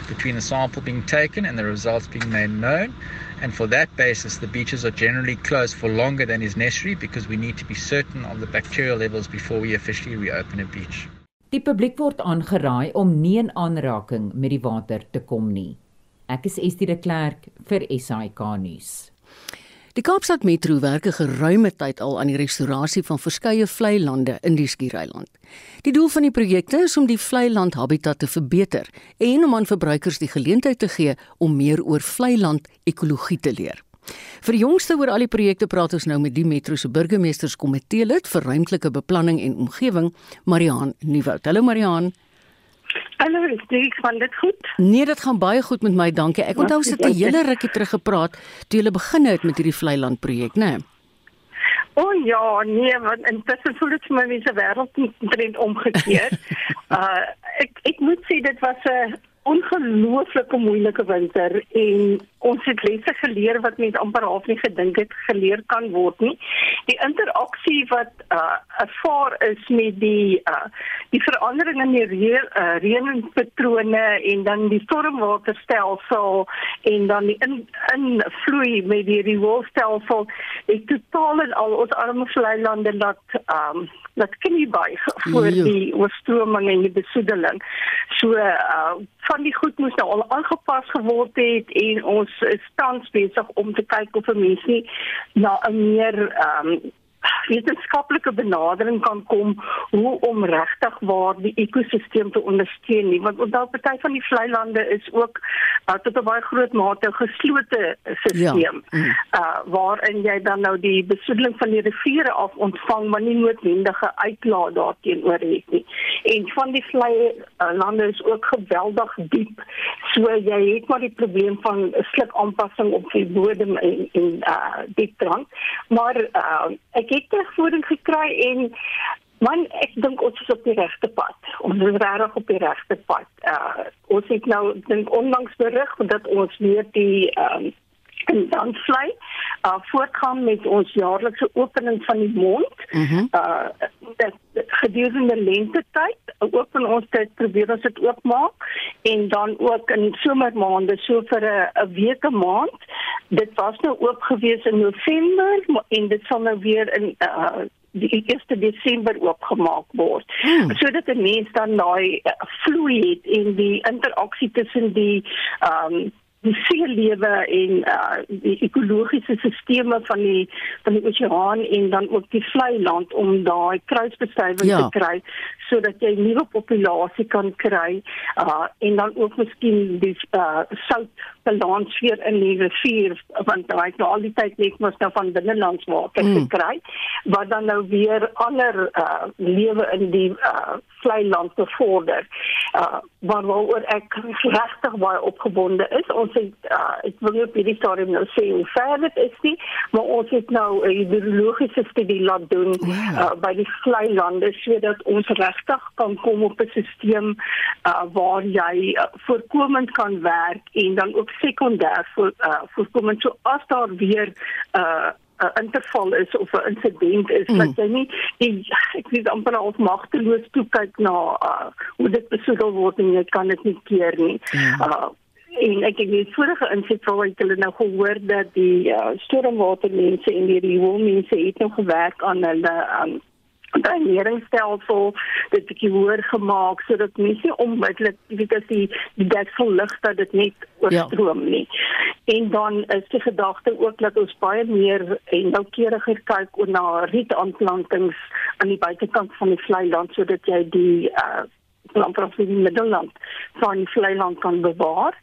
Speaker 11: between the sample being taken and the results being made known. And for that basis, the beaches are generally closed for longer than is necessary because we need to be certain of the bacterial levels before we officially reopen a beach.
Speaker 5: Die publiek word aangeraai om nie in aanraking met die water te kom nie. Ek is Estie de Klerk vir SAK nuus.
Speaker 2: Die Kaapstad Metro werk 'n geruime tyd al aan die restaurasie van verskeie vlei lande in die Skiereiland. Die doel van die projekte is om die vlei land habitat te verbeter en om aan verbruikers die geleentheid te gee om meer oor vlei land ekologie te leer. Vir jongste oor al die projekte praat ons nou met die Metro se burgemeesterskomitee lid vir ruimtelike beplanning en omgewing, Mariaan Nieuwoud. Hallo Mariaan.
Speaker 13: Hallo, ek van dit goed?
Speaker 2: Nee, dit gaan baie goed met my, dankie. Ek onthou sit 'n hele rukkie terug gepraat toe jy begin het met hierdie Vlei-land projek, né? Nee?
Speaker 13: O oh, ja, nee, want intussen voel dit vir my mense wêreld trend omgekeer. [LAUGHS] uh ek ek moet sê dit was 'n ongelooflike moeilike winter en ons het lesse geleer wat mens amper half nie gedink het geleer kan word nie. Die interaksie wat uh ervaar is met die uh die verandering in die reën uh, reënpatrone en dan die stormwaterstelsel en dan die in invloei met die rioolstelsel het totaal en al ons arme vlei lande laat um laat knie buig [LAUGHS] voor jo. die oorstroming en die besoedeling. So uh van die goed moes nou al aangepas geword het en ons is tans besig om te kyk of 'n mens nie na 'n meer um, wetenskaplike benadering kan kom hoe om regtig waar die ekosisteem te ondersteun nie want onthou party van die vlei lande is ook uh, tot 'n baie groot mate geslote stelsel ja. mm. uh, waarin jy dan nou die besoedeling van die riviere af ontvang maar nie noodwendige uitlaat daarteenoor het nie en van die vlei uh, lande is ook geweldig diep so jy het maar die probleem van sluk aanpassing op die bodem en en uh, diep drank maar uh, ek het terugvoering gekry en man ek dink ons is op die regte pad. Ons is regtig op die regte pad. Uh ons het nou dink onlangs berig dat ons weer die en dan vlei uh voortgaan met ons jaarlikse opening van die mond. Mm -hmm. Uh gedurende lente tyd open ons dit probeer ons dit oopmaak en dan ook in somermaande so vir 'n week 'n maand. Dit was nou oop gewees in November en dit sal nou weer in uh die 1 Desember oopgemaak word. Hmm. Sodat 'n mens dan daai uh, vloei het en die interaksie tussen die ehm um, die seelewe en uh, die ekologiese sisteme van die van die oseaan en dan ook die vlei land om daai kruisbestuiving ja. te kry sodat jy nuwe populasie kan kry uh, en dan ook miskien die uh, sout balans weer in die rivier want daai nou al die tyd net mos nou van binnelandswater mm. gekry wat dan nou weer ander uh, lewe in die uh, vlei land bevorder uh, waaroor ek regtig baie opgewonde is ons het uh, ek wil nie op hierdie stadium nou sê hoe ver dit is nie maar ons het nou 'n hidrologiese studie laat doen yeah. uh, by die vlei lande sodat ons regtig kan kom op 'n stelsel uh, waar jy uh, voorkomend kan werk en dan ook sekondêr vir uh, voorkomend so as daar weer uh, 'n interval is of 'n insident is mm. dat jy nie die, ek weet amper al magteloos toe kyk na uh, hoe dit besoedel word en jy kan dit nie keer nie. Ja. Uh, en ek het net vorige insit waar ek hulle nou gehoor dat die uh, stormwatermense en die rioolmense het nog gewerk aan hulle um, draineringsstelsel dit bietjie hoër gemaak sodat mense onmiddellik weet as die die deksel lig dat dit net oorstroom ja. nie. En dan is die gedagte ook dat ons baie meer en noukeuriger kyk oor na rietaanplantings aan die buitekant van die vlei land sodat jy die uh landbouw in die middelland van die vlei land kan bewaar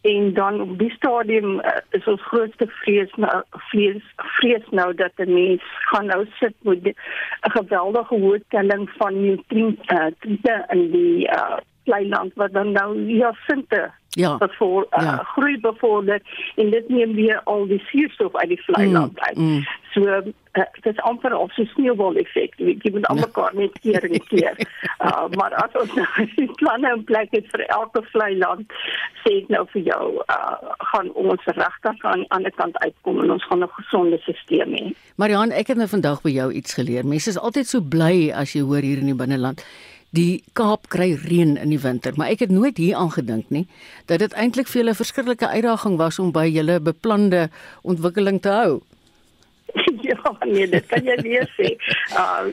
Speaker 13: en dan op die stadium uh, is ons grootste vrees nou vrees vrees nou dat die mens gaan nou sit met 'n geweldige hoë telling van nutriënte uh, in die uh, kleinland wat dan nou ja sinte ja voor uh, ja. groei bevorder en dit neem weer al die suurstof uit die vleiland mm, uit. Mm. So uh, dit is amper of so sneeubal effek. Jy gee met almekaar net keer en keer. Uh, [LAUGHS] maar as ons nou [LAUGHS] planne in plek het vir elke vleiland, sê ek nou vir jou, uh, gaan ons regtig aan die ander kant uitkom en ons gaan 'n gesonde stelsel hê.
Speaker 2: Marian, ek het nou vandag by jou iets geleer. Mense is altyd so bly as jy hoor hier in die binneland die Kaap kry reën in die winter, maar ek het nooit hier aan gedink nie dat dit eintlik vir julle 'n verskriklike uitdaging was om by julle beplande ontwikkeling te hou. [LAUGHS]
Speaker 13: ja, nee, dit kan jy weer sê. [LAUGHS] Uh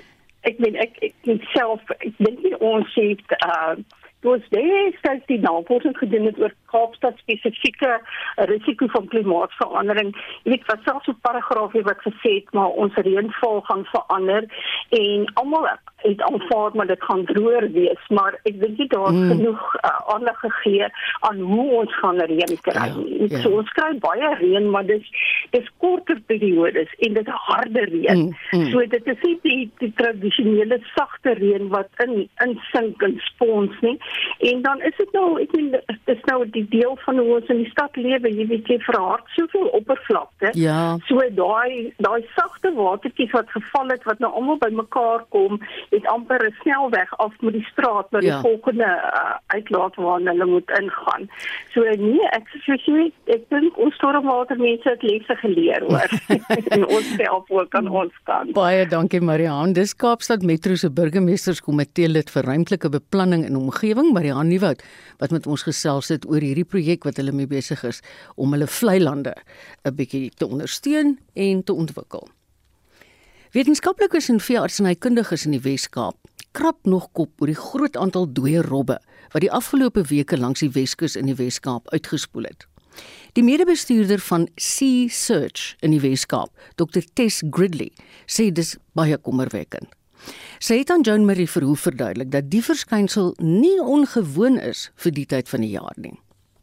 Speaker 13: ek meen ek ek self ek dink nie ons het uh Dit is steeds die navorsing gedoen het oor Kaapstad spesifieke risiko van klimaatsverandering. Jy weet wat selfs 'n paragraaf het wat gesê het maar ons reënval gaan verander en almal het aanvaar maar dit gaan droër wees, maar ek dink nie daar is mm. genoeg uh, aandag gegee aan hoe ons gaan reën kry ja, nie. Ja, ja. So ons kry baie reën, maar dis dis korter periodes en dit harde reën. Mm, mm. So dit is nie die, die tradisionele sagte reën wat in insink en spons nie. En dan is dit nou ek meen dit is nou die deel van hoe ons in die stad lewe, jy weet jy verhard soveel oppervlakte.
Speaker 2: Ja.
Speaker 13: So daai daai sagte watertjies wat geval het wat nou almal bymekaar kom het amper 'n snelweg af met die straat na die ja. volgende uh, uitlaat waar hulle moet ingaan. So nee, ek sê ek dink ons stormwatermense het lesse geleer hoor [LAUGHS] [LAUGHS] en ons help ook aan ons kant.
Speaker 2: Baie dankie Marihan. Dis Kaapstad Metro se burgemeesterskomitee lid vir ruimtelike beplanning en omgewing, Marihan Nieuwoud, wat met ons gesels het oor hierdie projek wat hulle mee besig is om hulle vlei lande 'n bietjie te ondersteun en te ontwikkel. Wetenskaplikes en veeartsenykundiges in die Wes-Kaap krap nog kop oor die groot aantal dooie robbe wat die afgelope weke langs die Weskus in die Wes-Kaap uitgespoel het. Die mede-bestuurder van Sea Search in die Wes-Kaap, Dr Tess Gridley, sê dis baie kommerwekkend. Sy het aan Joan Marie Verhoef verduidelik dat die verskynsel nie ongewoon is vir die tyd van die jaar nie.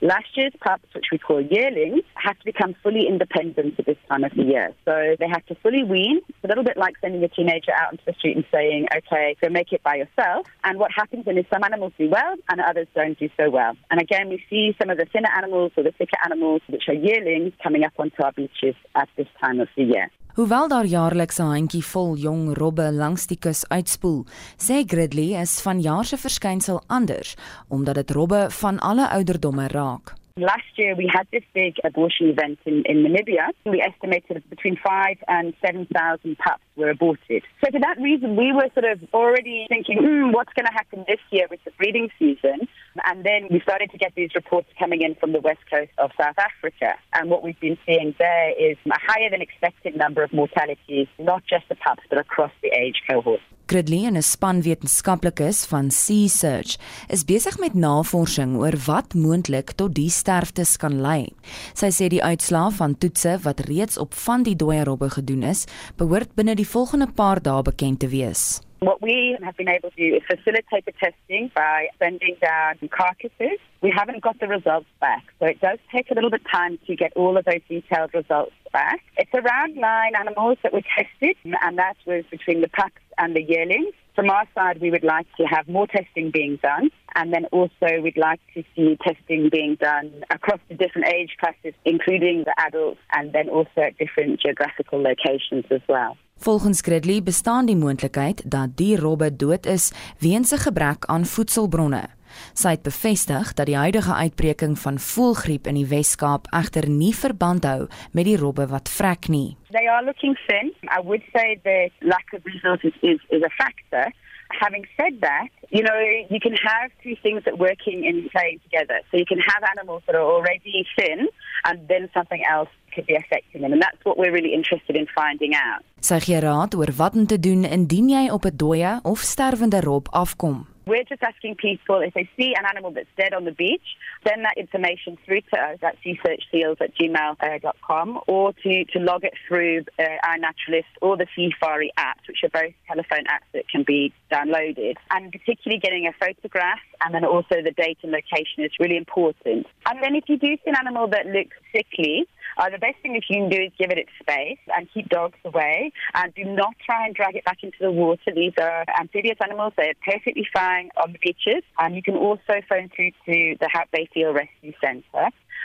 Speaker 14: Last year's pups, which we call yearlings, had to become fully independent at this time of the year. So they had to fully wean. It's a little bit like sending a teenager out into the street and saying, okay, go make it by yourself. And what happens then is some animals do well and others don't do so well. And again, we see some of the thinner animals or the thicker animals, which are yearlings, coming up onto our beaches at this time of the year.
Speaker 15: Hoewel daar jaarliks 'n handjie vol jong robbe langs die kus uitspoel, sê Gridley is vanjaar se verskynsel anders omdat dit robbe van alle ouderdomme raak.
Speaker 14: Last year, we had this big abortion event in, in Namibia. We estimated between five and 7,000 pups were aborted. So, for that reason, we were sort of already thinking, hmm, what's going to happen this year with the breeding season? And then we started to get these reports coming in from the west coast of South Africa. And what we've been seeing there is a higher than expected number of mortalities, not just the pups, but across the age cohort.
Speaker 15: Gridley en 'n span wetenskaplikes van Sea Search is besig met navorsing oor wat moontlik tot die sterftes kan lei. Sy sê die uitslae van toetse wat reeds op van die dooie robbe gedoen is, behoort binne die volgende paar dae bekend te wees.
Speaker 14: What we have been able to do is facilitate the testing by sending down carcasses. We haven't got the results back, so it does take a little bit of time to get all of those detailed results back. It's around nine animals that were tested, and that was between the pups and the yearlings. From our side, we would like to have more testing being done, and then also we'd like to see testing being done across the different age classes, including the adults, and then also at different geographical locations as well.
Speaker 15: Volgens Gridley bestaan die moontlikheid dat die robbe dood is weens 'n gebrek aan voedselbronne. Sy het bevestig dat die huidige uitbreking van voëlgriep in die Wes-Kaap egter nie verband hou met die robbe wat vrek nie.
Speaker 14: They are looking thin. I would say the lack of resources is is a factor. Having said that, you know, you can have two things that working in play together. So you can have animals that are already thin and then something else could be affecting them. And that's what we're really interested in finding out.
Speaker 15: Sy gee raad oor wat om te doen indien jy op 'n dooie of sterwende rob afkom.
Speaker 14: We're just asking people if they see an animal that's dead on the beach, send that information through to us at seasearchseals at gmail.com or to, to log it through uh, our naturalist or the Seafari apps, which are both telephone apps that can be downloaded. And particularly getting a photograph and then also the date and location is really important. And then if you do see an animal that looks sickly, uh, the best thing that you can do is give it its space and keep dogs away. And do not try and drag it back into the water. These are amphibious animals. They're perfectly fine on the beaches. And you can also phone through to the Hat Bayfield Rescue Centre.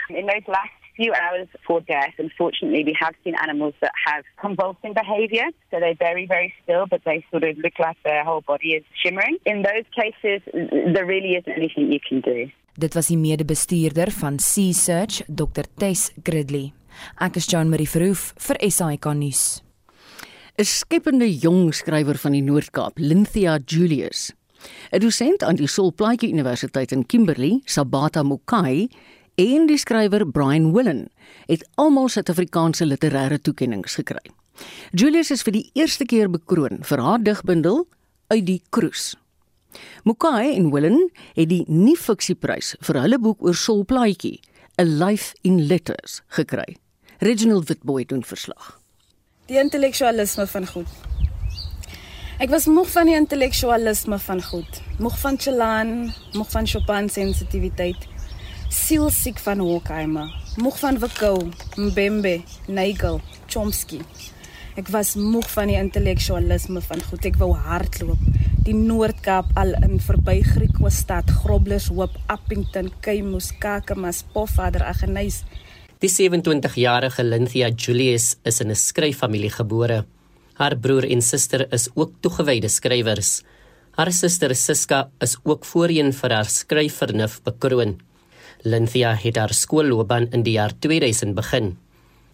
Speaker 14: Um, in those last few hours before death, unfortunately, we have seen animals that have convulsing behavior. So they're very, very still, but they sort of look like their whole body is shimmering. In those cases, there really isn't anything you can do.
Speaker 15: Dit was die mede-bestuurder van Sea Search, Dr Tess Gridley. Ek is Jean Marie Verhoef vir SAK nuus.
Speaker 2: 'n Skepende jong skrywer van die Noord-Kaap, Lynthia Julius. 'n Dosent aan die Solplaatjie Universiteit in Kimberley, Sabata Mukai, en die skrywer Brian Willen het almal Suid-Afrikaanse literêre toekenninge gekry. Julius is vir die eerste keer bekroon vir haar digbundel Uit die Kroes. Mukai en Willen het die nie-fiksieprys vir hulle boek oor Solplaatjie, A Life in Letters, gekry. Reginald Witboy doen verslag.
Speaker 12: Die intellektualisme van goed. Ek was moeg van die intellektualisme van goed. Moeg van Chelan, moeg van Chopin sensitiwiteit. Sielsiek van Horkheimer, moeg van Vico, Mbembe, Nagel, Chomsky. Ek was moeg van die intellektualisme van goed. Ek wou hardloop. Die Noord-Kaap al in verby Griekwestad, Groblershoop, Appington, Keimus, Kakamas, Pofadder, Aggeneys.
Speaker 16: Die 27-jarige Lynthia Julius is in 'n skryffamilie gebore. Haar broer en suster is ook toegewyde skrywers. Haar suster Siska is ook voorheen vir haar skryfvernuf bekroon. Lynthia het haar skoolloopbaan in die jaar 2000 begin.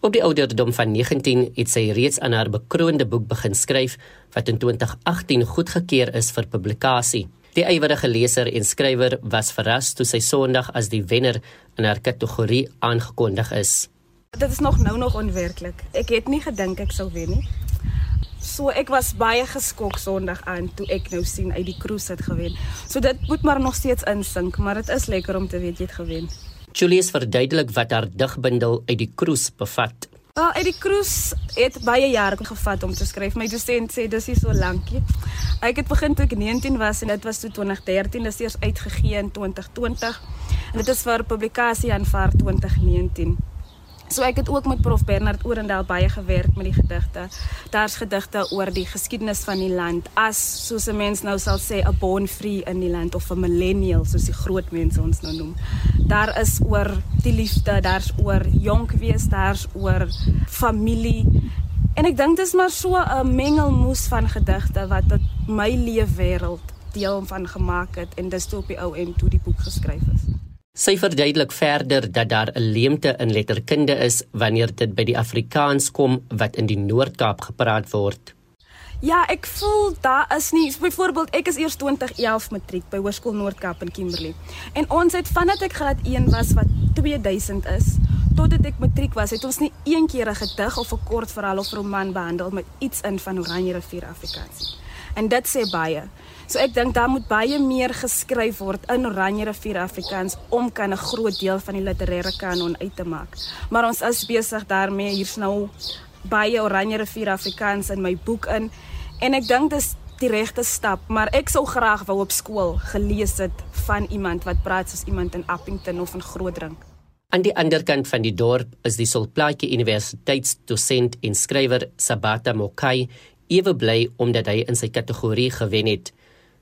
Speaker 16: Op die ouderdom van 19 het sy reeds aan haar bekroonde boek begin skryf wat in 2018 goedgekeur is vir publikasie. Die ywerige leser en skrywer was verras toe sy Sondag as die wenner in haar kategorie aangekondig is.
Speaker 12: Dit is nog nou nog onwerklik. Ek het nie gedink ek sou wen nie. So ek was baie geskok Sondag aan toe ek nou sien uit die cruise het gewen. So dit moet maar nog steeds insink, maar dit is lekker om te weet jy het gewen.
Speaker 16: Julius verduidelik wat haar digbundel uit die cruise bevat.
Speaker 12: Uh, uit die cruise het baie jare gevat om te skryf. My dosent sê dis nie so lankie. Ek het begin toe ek 19 was en dit was toe 2013, dis eers uitgegee in 2020. En dit is vir publikasie aanvaar 2019. So ek het ook met prof Bernard Orendal baie gewerk met die gedigte. Daar's gedigte oor die geskiedenis van die land as soos 'n mens nou sal sê 'n born free in die land of 'n millennial soos die groot mense ons nou noem. Daar is oor die liefde, daar's oor jonk wees, daar's oor familie. En ek dink dit is maar so 'n mengelmoes van gedigte wat tot my leefwêreld deel van gemaak het en dis toe op die ou en toe die boek geskryf is.
Speaker 16: Sy verduidelik verder dat daar 'n leemte in letterkunde is wanneer dit by die Afrikaans kom wat in die Noord-Kaap gepraat word.
Speaker 12: Ja, ek voel daar is nie byvoorbeeld ek is eers 2011 matriek by Hoërskool Noord-Kaap in Kimberley. En ons het vandat ek graad 1 was wat 2000 is, totdat ek matriek was, het ons nie een keer 'n gedig of 'n kort verhaal of roman behandel met iets in van Oranje rivier Afrikaans. En dit sê baie. So ek dink daar moet baie meer geskryf word in Oranje rivier Afrikaans om kan 'n groot deel van die literêre kanon uit te maak. Maar ons is besig daarmee hier's nou baie Oranje rivier Afrikaans in my boek in en ek dink dis die regte stap, maar ek sou graag wou op skool gelees het van iemand wat praat soos iemand in Appington of in Grootdrink.
Speaker 16: Aan die ander kant van die dorp is die Solplaatjie Universiteitsdosent en skrywer Sabata Mokai ewe bly omdat hy in sy kategorie gewen het.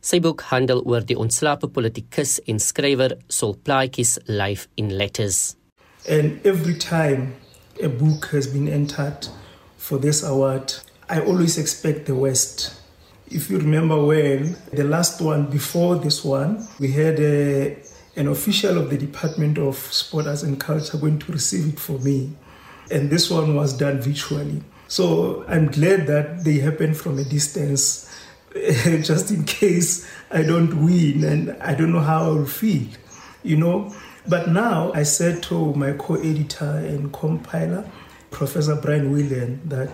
Speaker 16: Sy boek handel oor die ontslape politikus en skrywer Sol Plaatjes life in letters.
Speaker 17: And every time a book has been entered for this award, I always expect the worst. If you remember well, the last one before this one, we had a, an official of the Department of Sport, Arts and Culture going to receive it for me. And this one was done virtually. So I'm glad that they happened from a distance [LAUGHS] just in case I don't win and I don't know how I'll feel, you know. But now I said to my co editor and compiler, Professor Brian William, that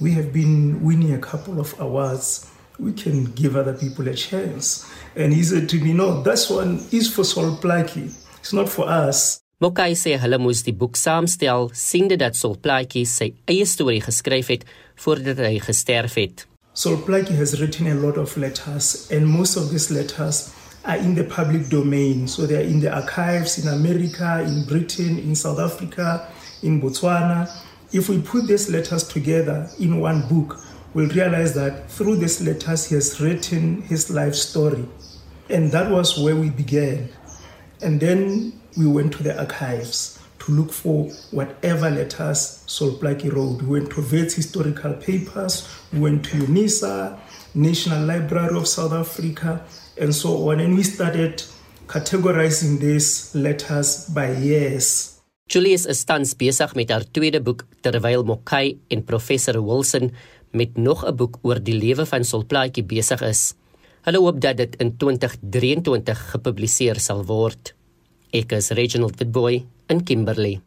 Speaker 17: we have been winning a couple of awards. We can give other people a chance. And he said to me, No, this one is for Sol Plaki. It's not for us.
Speaker 16: Mokai sê hulle moes die boek saamstel, siende dat Sol Plaki sy eie storie geskryf het voordat hy gesterf het.
Speaker 17: Solplaki has written a lot of letters, and most of these letters are in the public domain. So they are in the archives in America, in Britain, in South Africa, in Botswana. If we put these letters together in one book, we'll realize that through these letters, he has written his life story. And that was where we began. And then we went to the archives to look for whatever letters Solplaki wrote. We went to Vets historical papers, we went to UNISA, National Library of South Africa, and so on. And we started categorizing these letters by years.
Speaker 16: Julius is tans besig met haar tweede boek terwyl Mokai en professor Wilson met nog 'n boek oor die lewe van Solplaatjie besig is. Hulle hoop dat dit in 2023 gepubliseer sal word. Ek is Reginald Witboy in Kimberley.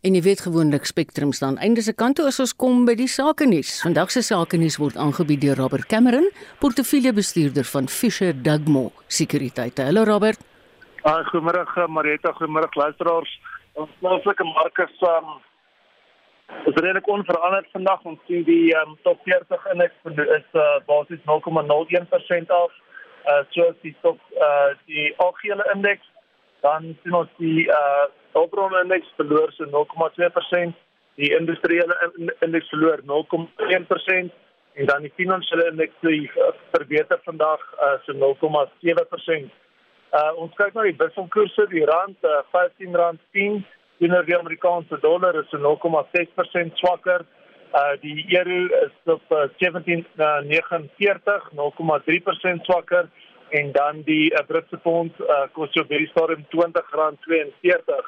Speaker 2: En jy weet gewoonlik Spectrum staan einde se kant toe as ons kom by die sake nuus. Vandag se sake nuus word aangebied deur Robert Cameron, portefeuljebestuurder van Fisher Dugmore Sekuriteit. Hallo Robert.
Speaker 18: Ah, goeiemôre Marieta, goeiemôre luisteraars. Ons plaaslike marke um, is redelik onveranderd vandag. Ons sien die um, top 40 indeks is uh, basies 0,01% af. Uh so is die top uh die algehele indeks dan sien ons die uh hulpbron indeks verloor so 0,2%, die industriële indeks verloor 0,1% en dan die finansiële indeks uh, verbeter vandag uh, so 0,7%. Uh ons kyk na die wisselkoerse, die rand uh, R15.10 teenoor die Amerikaanse dollar is so 0,6% swakker. Uh die euro is op uh, 17.49, 0,3% swakker en dan die uh, Britse pond uh, kos jou by die stadium R20.42.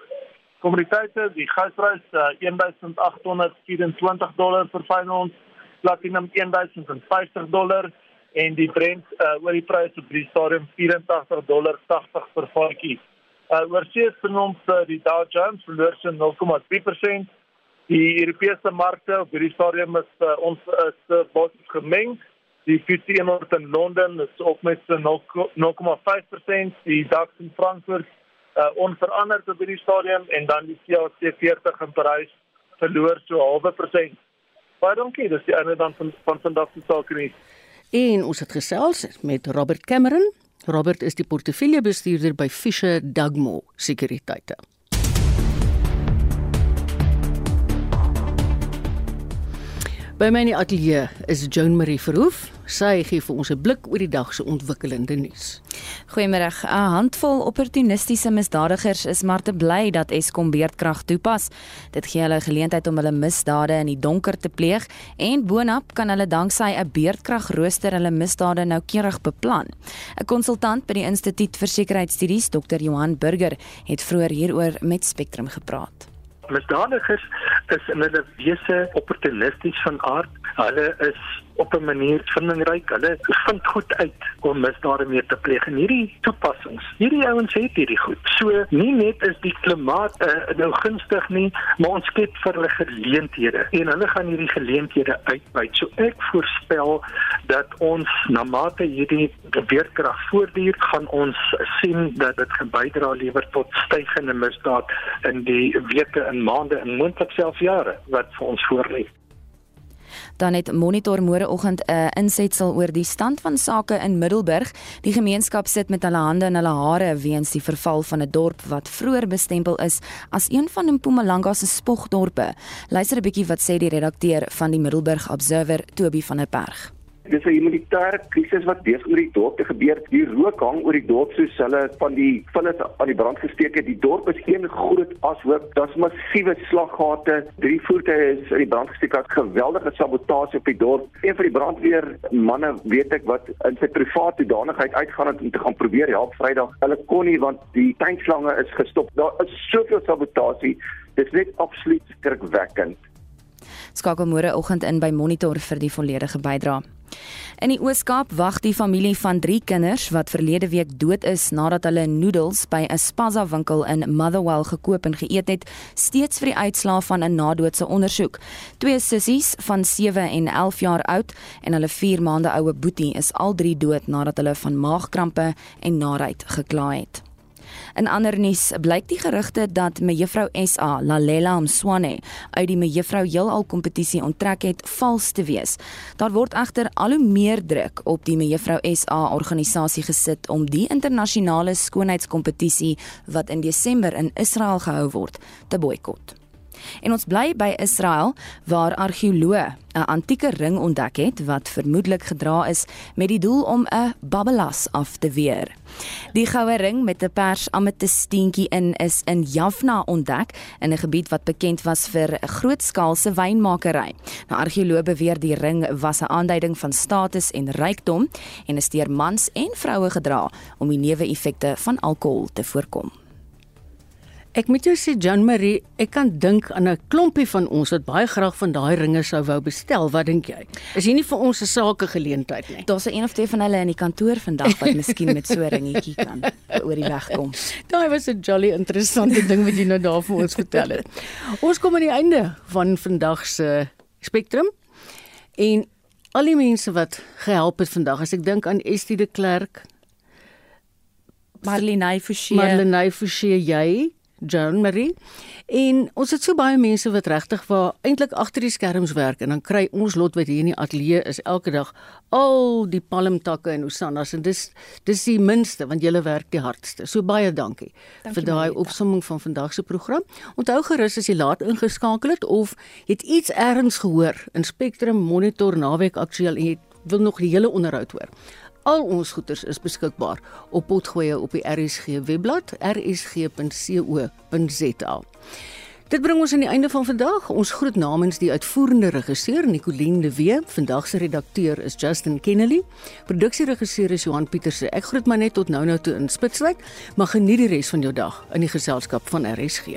Speaker 18: Kommoditeite, die gasprys uh, 1824 dollar per ons, platinum 1050 dollar en die Brent uh, oor die prys op die stadium 84 dollar 80 per vatjie. Uh oorsee sien ons uh, die Dow Jones verloor so 0,3%. Die Europese markte op hierdie stadium is uh, ons is uh, basies gemeng. Die FTSE 100 in Londen is op met 0,5%, die DAX in Frankfurt uh, onveranderd op hierdie stadium en dan die CAC 40 in Parys verloor so 0,5%. Baie dankie, dis die einde dan van van vandag se sake nie.
Speaker 2: En ons het gesels met Robert Cameron. Robert is die portefeuljebestuurder by Fisher Dugmore Sekuriteite. By my in die ateljee is Joan Marie Verhoef. Sy gee vir ons 'n blik oor die dag se ontwikkelende nuus.
Speaker 15: Goeiemôre. 'n Handvol opportunistiese misdadigers is maar te bly dat Eskom beerdkrag toepas. Dit gee hulle geleentheid om hulle misdade in die donker te pleeg en boonop kan hulle danksy 'n beerdkragrooster hulle misdade noukeurig beplan. 'n Konsultant by die Instituut vir Sekuriteitsstudies, Dr. Johan Burger, het vroeër hieroor met Spectrum gepraat
Speaker 10: misdadigers is in hulle wese opportunisties van aard. Hulle is op 'n manier vindingryk. Hulle vind goed uit om misdade mee te pleeg. En hierdie toepassings, hierdie ouens het hierdie goed. So nie net is die klimaat uh, nou gunstig nie, maar ons skep vir hulle geleenthede en hulle gaan hierdie geleenthede uitbuit. So ek voorspel dat ons na mate hierdie beerdkrag voortduur, gaan ons sien dat dit bydra lewer tot stygende misdaad in die weke en maande en moontlik selfs jare wat vir ons voorlê
Speaker 15: dan het Monitor môreoggend 'n insetsel oor die stand van sake in Middelburg. Die gemeenskap sit met hulle hande in hulle hare weens die verval van 'n dorp wat vroeër bestempel is as een van Mpumalanga se spogdorpe. Luister 'n bietjie wat sê die redakteur van die Middelburg Observer, Toby van der Berg.
Speaker 19: Dis 'n humanitêre krisis wat besig oor die dorp te gebeur. Die rook hang oor die dorp soos hulle van die vullis aan die brand gesteek het. Die dorp is een groot ashoop. Daar's massiewe slaggate. Drie voertuie is in die brand gesteek. Daar's geweldige sabotasie op die dorp. Een van die brandweer manne weet ek wat in sy private danigheid uitgaan het om te gaan probeer help Vrydag. Hulle kon nie want die tankslange is gestop. Daar is soveel sabotasie. Dit is net absoluut skrikwekkend.
Speaker 15: Skakel môre oggend in by Monitor vir die volledige bydrae. In die Oos-Kaap wag die familie van 3 kinders wat verlede week dood is nadat hulle noedels by 'n Spaza winkel in Motherwell gekoop en geëet het, steeds vir die uitslae van 'n nadoodse ondersoek. Twee sissies van 7 en 11 jaar oud en hulle 4 maande oue boetie is al drie dood nadat hulle van maagkrampe en naait gekla het. In ander nuus blyk die gerugte dat mevrou SA Lalela Mswane uit die mevrou heelal kompetisie onttrek het vals te wees. Daar word egter al hoe meer druk op die mevrou SA organisasie gesit om die internasionale skoonheidskompetisie wat in Desember in Israel gehou word te boikot. En ons bly by Israel waar argeoloë 'n antieke ring ontdek het wat vermoedelik gedra is met die doel om 'n babbelas af te weer. Die goue ring met 'n pers ametisteentjie in is in Jaffna ontdek in 'n gebied wat bekend was vir grootskaalse wynmakery. Nou argeoloë beweer die ring was 'n aanduiding van status en rykdom en is deur mans en vroue gedra om die neeweffekte van alkohol te voorkom.
Speaker 2: Ek moet jou sê Jan Marie, ek kan dink aan 'n klompie van ons wat baie graag van daai ringe sou wou bestel. Wat dink jy? Is hier nie vir ons 'n sake geleentheid nie?
Speaker 15: Daar's 'n of twee van hulle in die kantoor vandag wat miskien met so 'n ringetjie kan oor die weg kom. [LAUGHS]
Speaker 2: Daai was 'n jolly interessante ding wat jy nou daar vir ons vertel het. Ons kom aan die einde van vandag se Spectrum. En al die mense wat gehelp het vandag, as ek dink aan Estie de Klerk,
Speaker 15: Marlene Forsie,
Speaker 2: Marlene Forsie, jy Joan Marie. En ons het so baie mense wat regtig waar eintlik agter die skerms werk en dan kry ons lot wat hier in die ateljee is elke dag al die palmtakke en hosannas en dis dis die minste want julle werk die hardste. So baie dankie, dankie vir daai opsomming van vandag se program. Onthou gerus as jy laat ingeskakel het of jy het iets ergens gehoor in Spectrum Monitor naweek aktueel en jy wil nog die hele onderhoud hoor. Al ons goeders is beskikbaar op potgoeie op die RSG webblad rsg.co.za. Dit bring ons aan die einde van vandag. Ons groet namens die uitvoerende regisseur Nicoline de Wee. Vandag se redakteur is Justin Kennedy. Produksieregisseur is Johan Pieterse. Ek groet maar net tot nou-nou toe in Spitsbergen. Mag geniet die res van jou dag in die geselskap van RSG.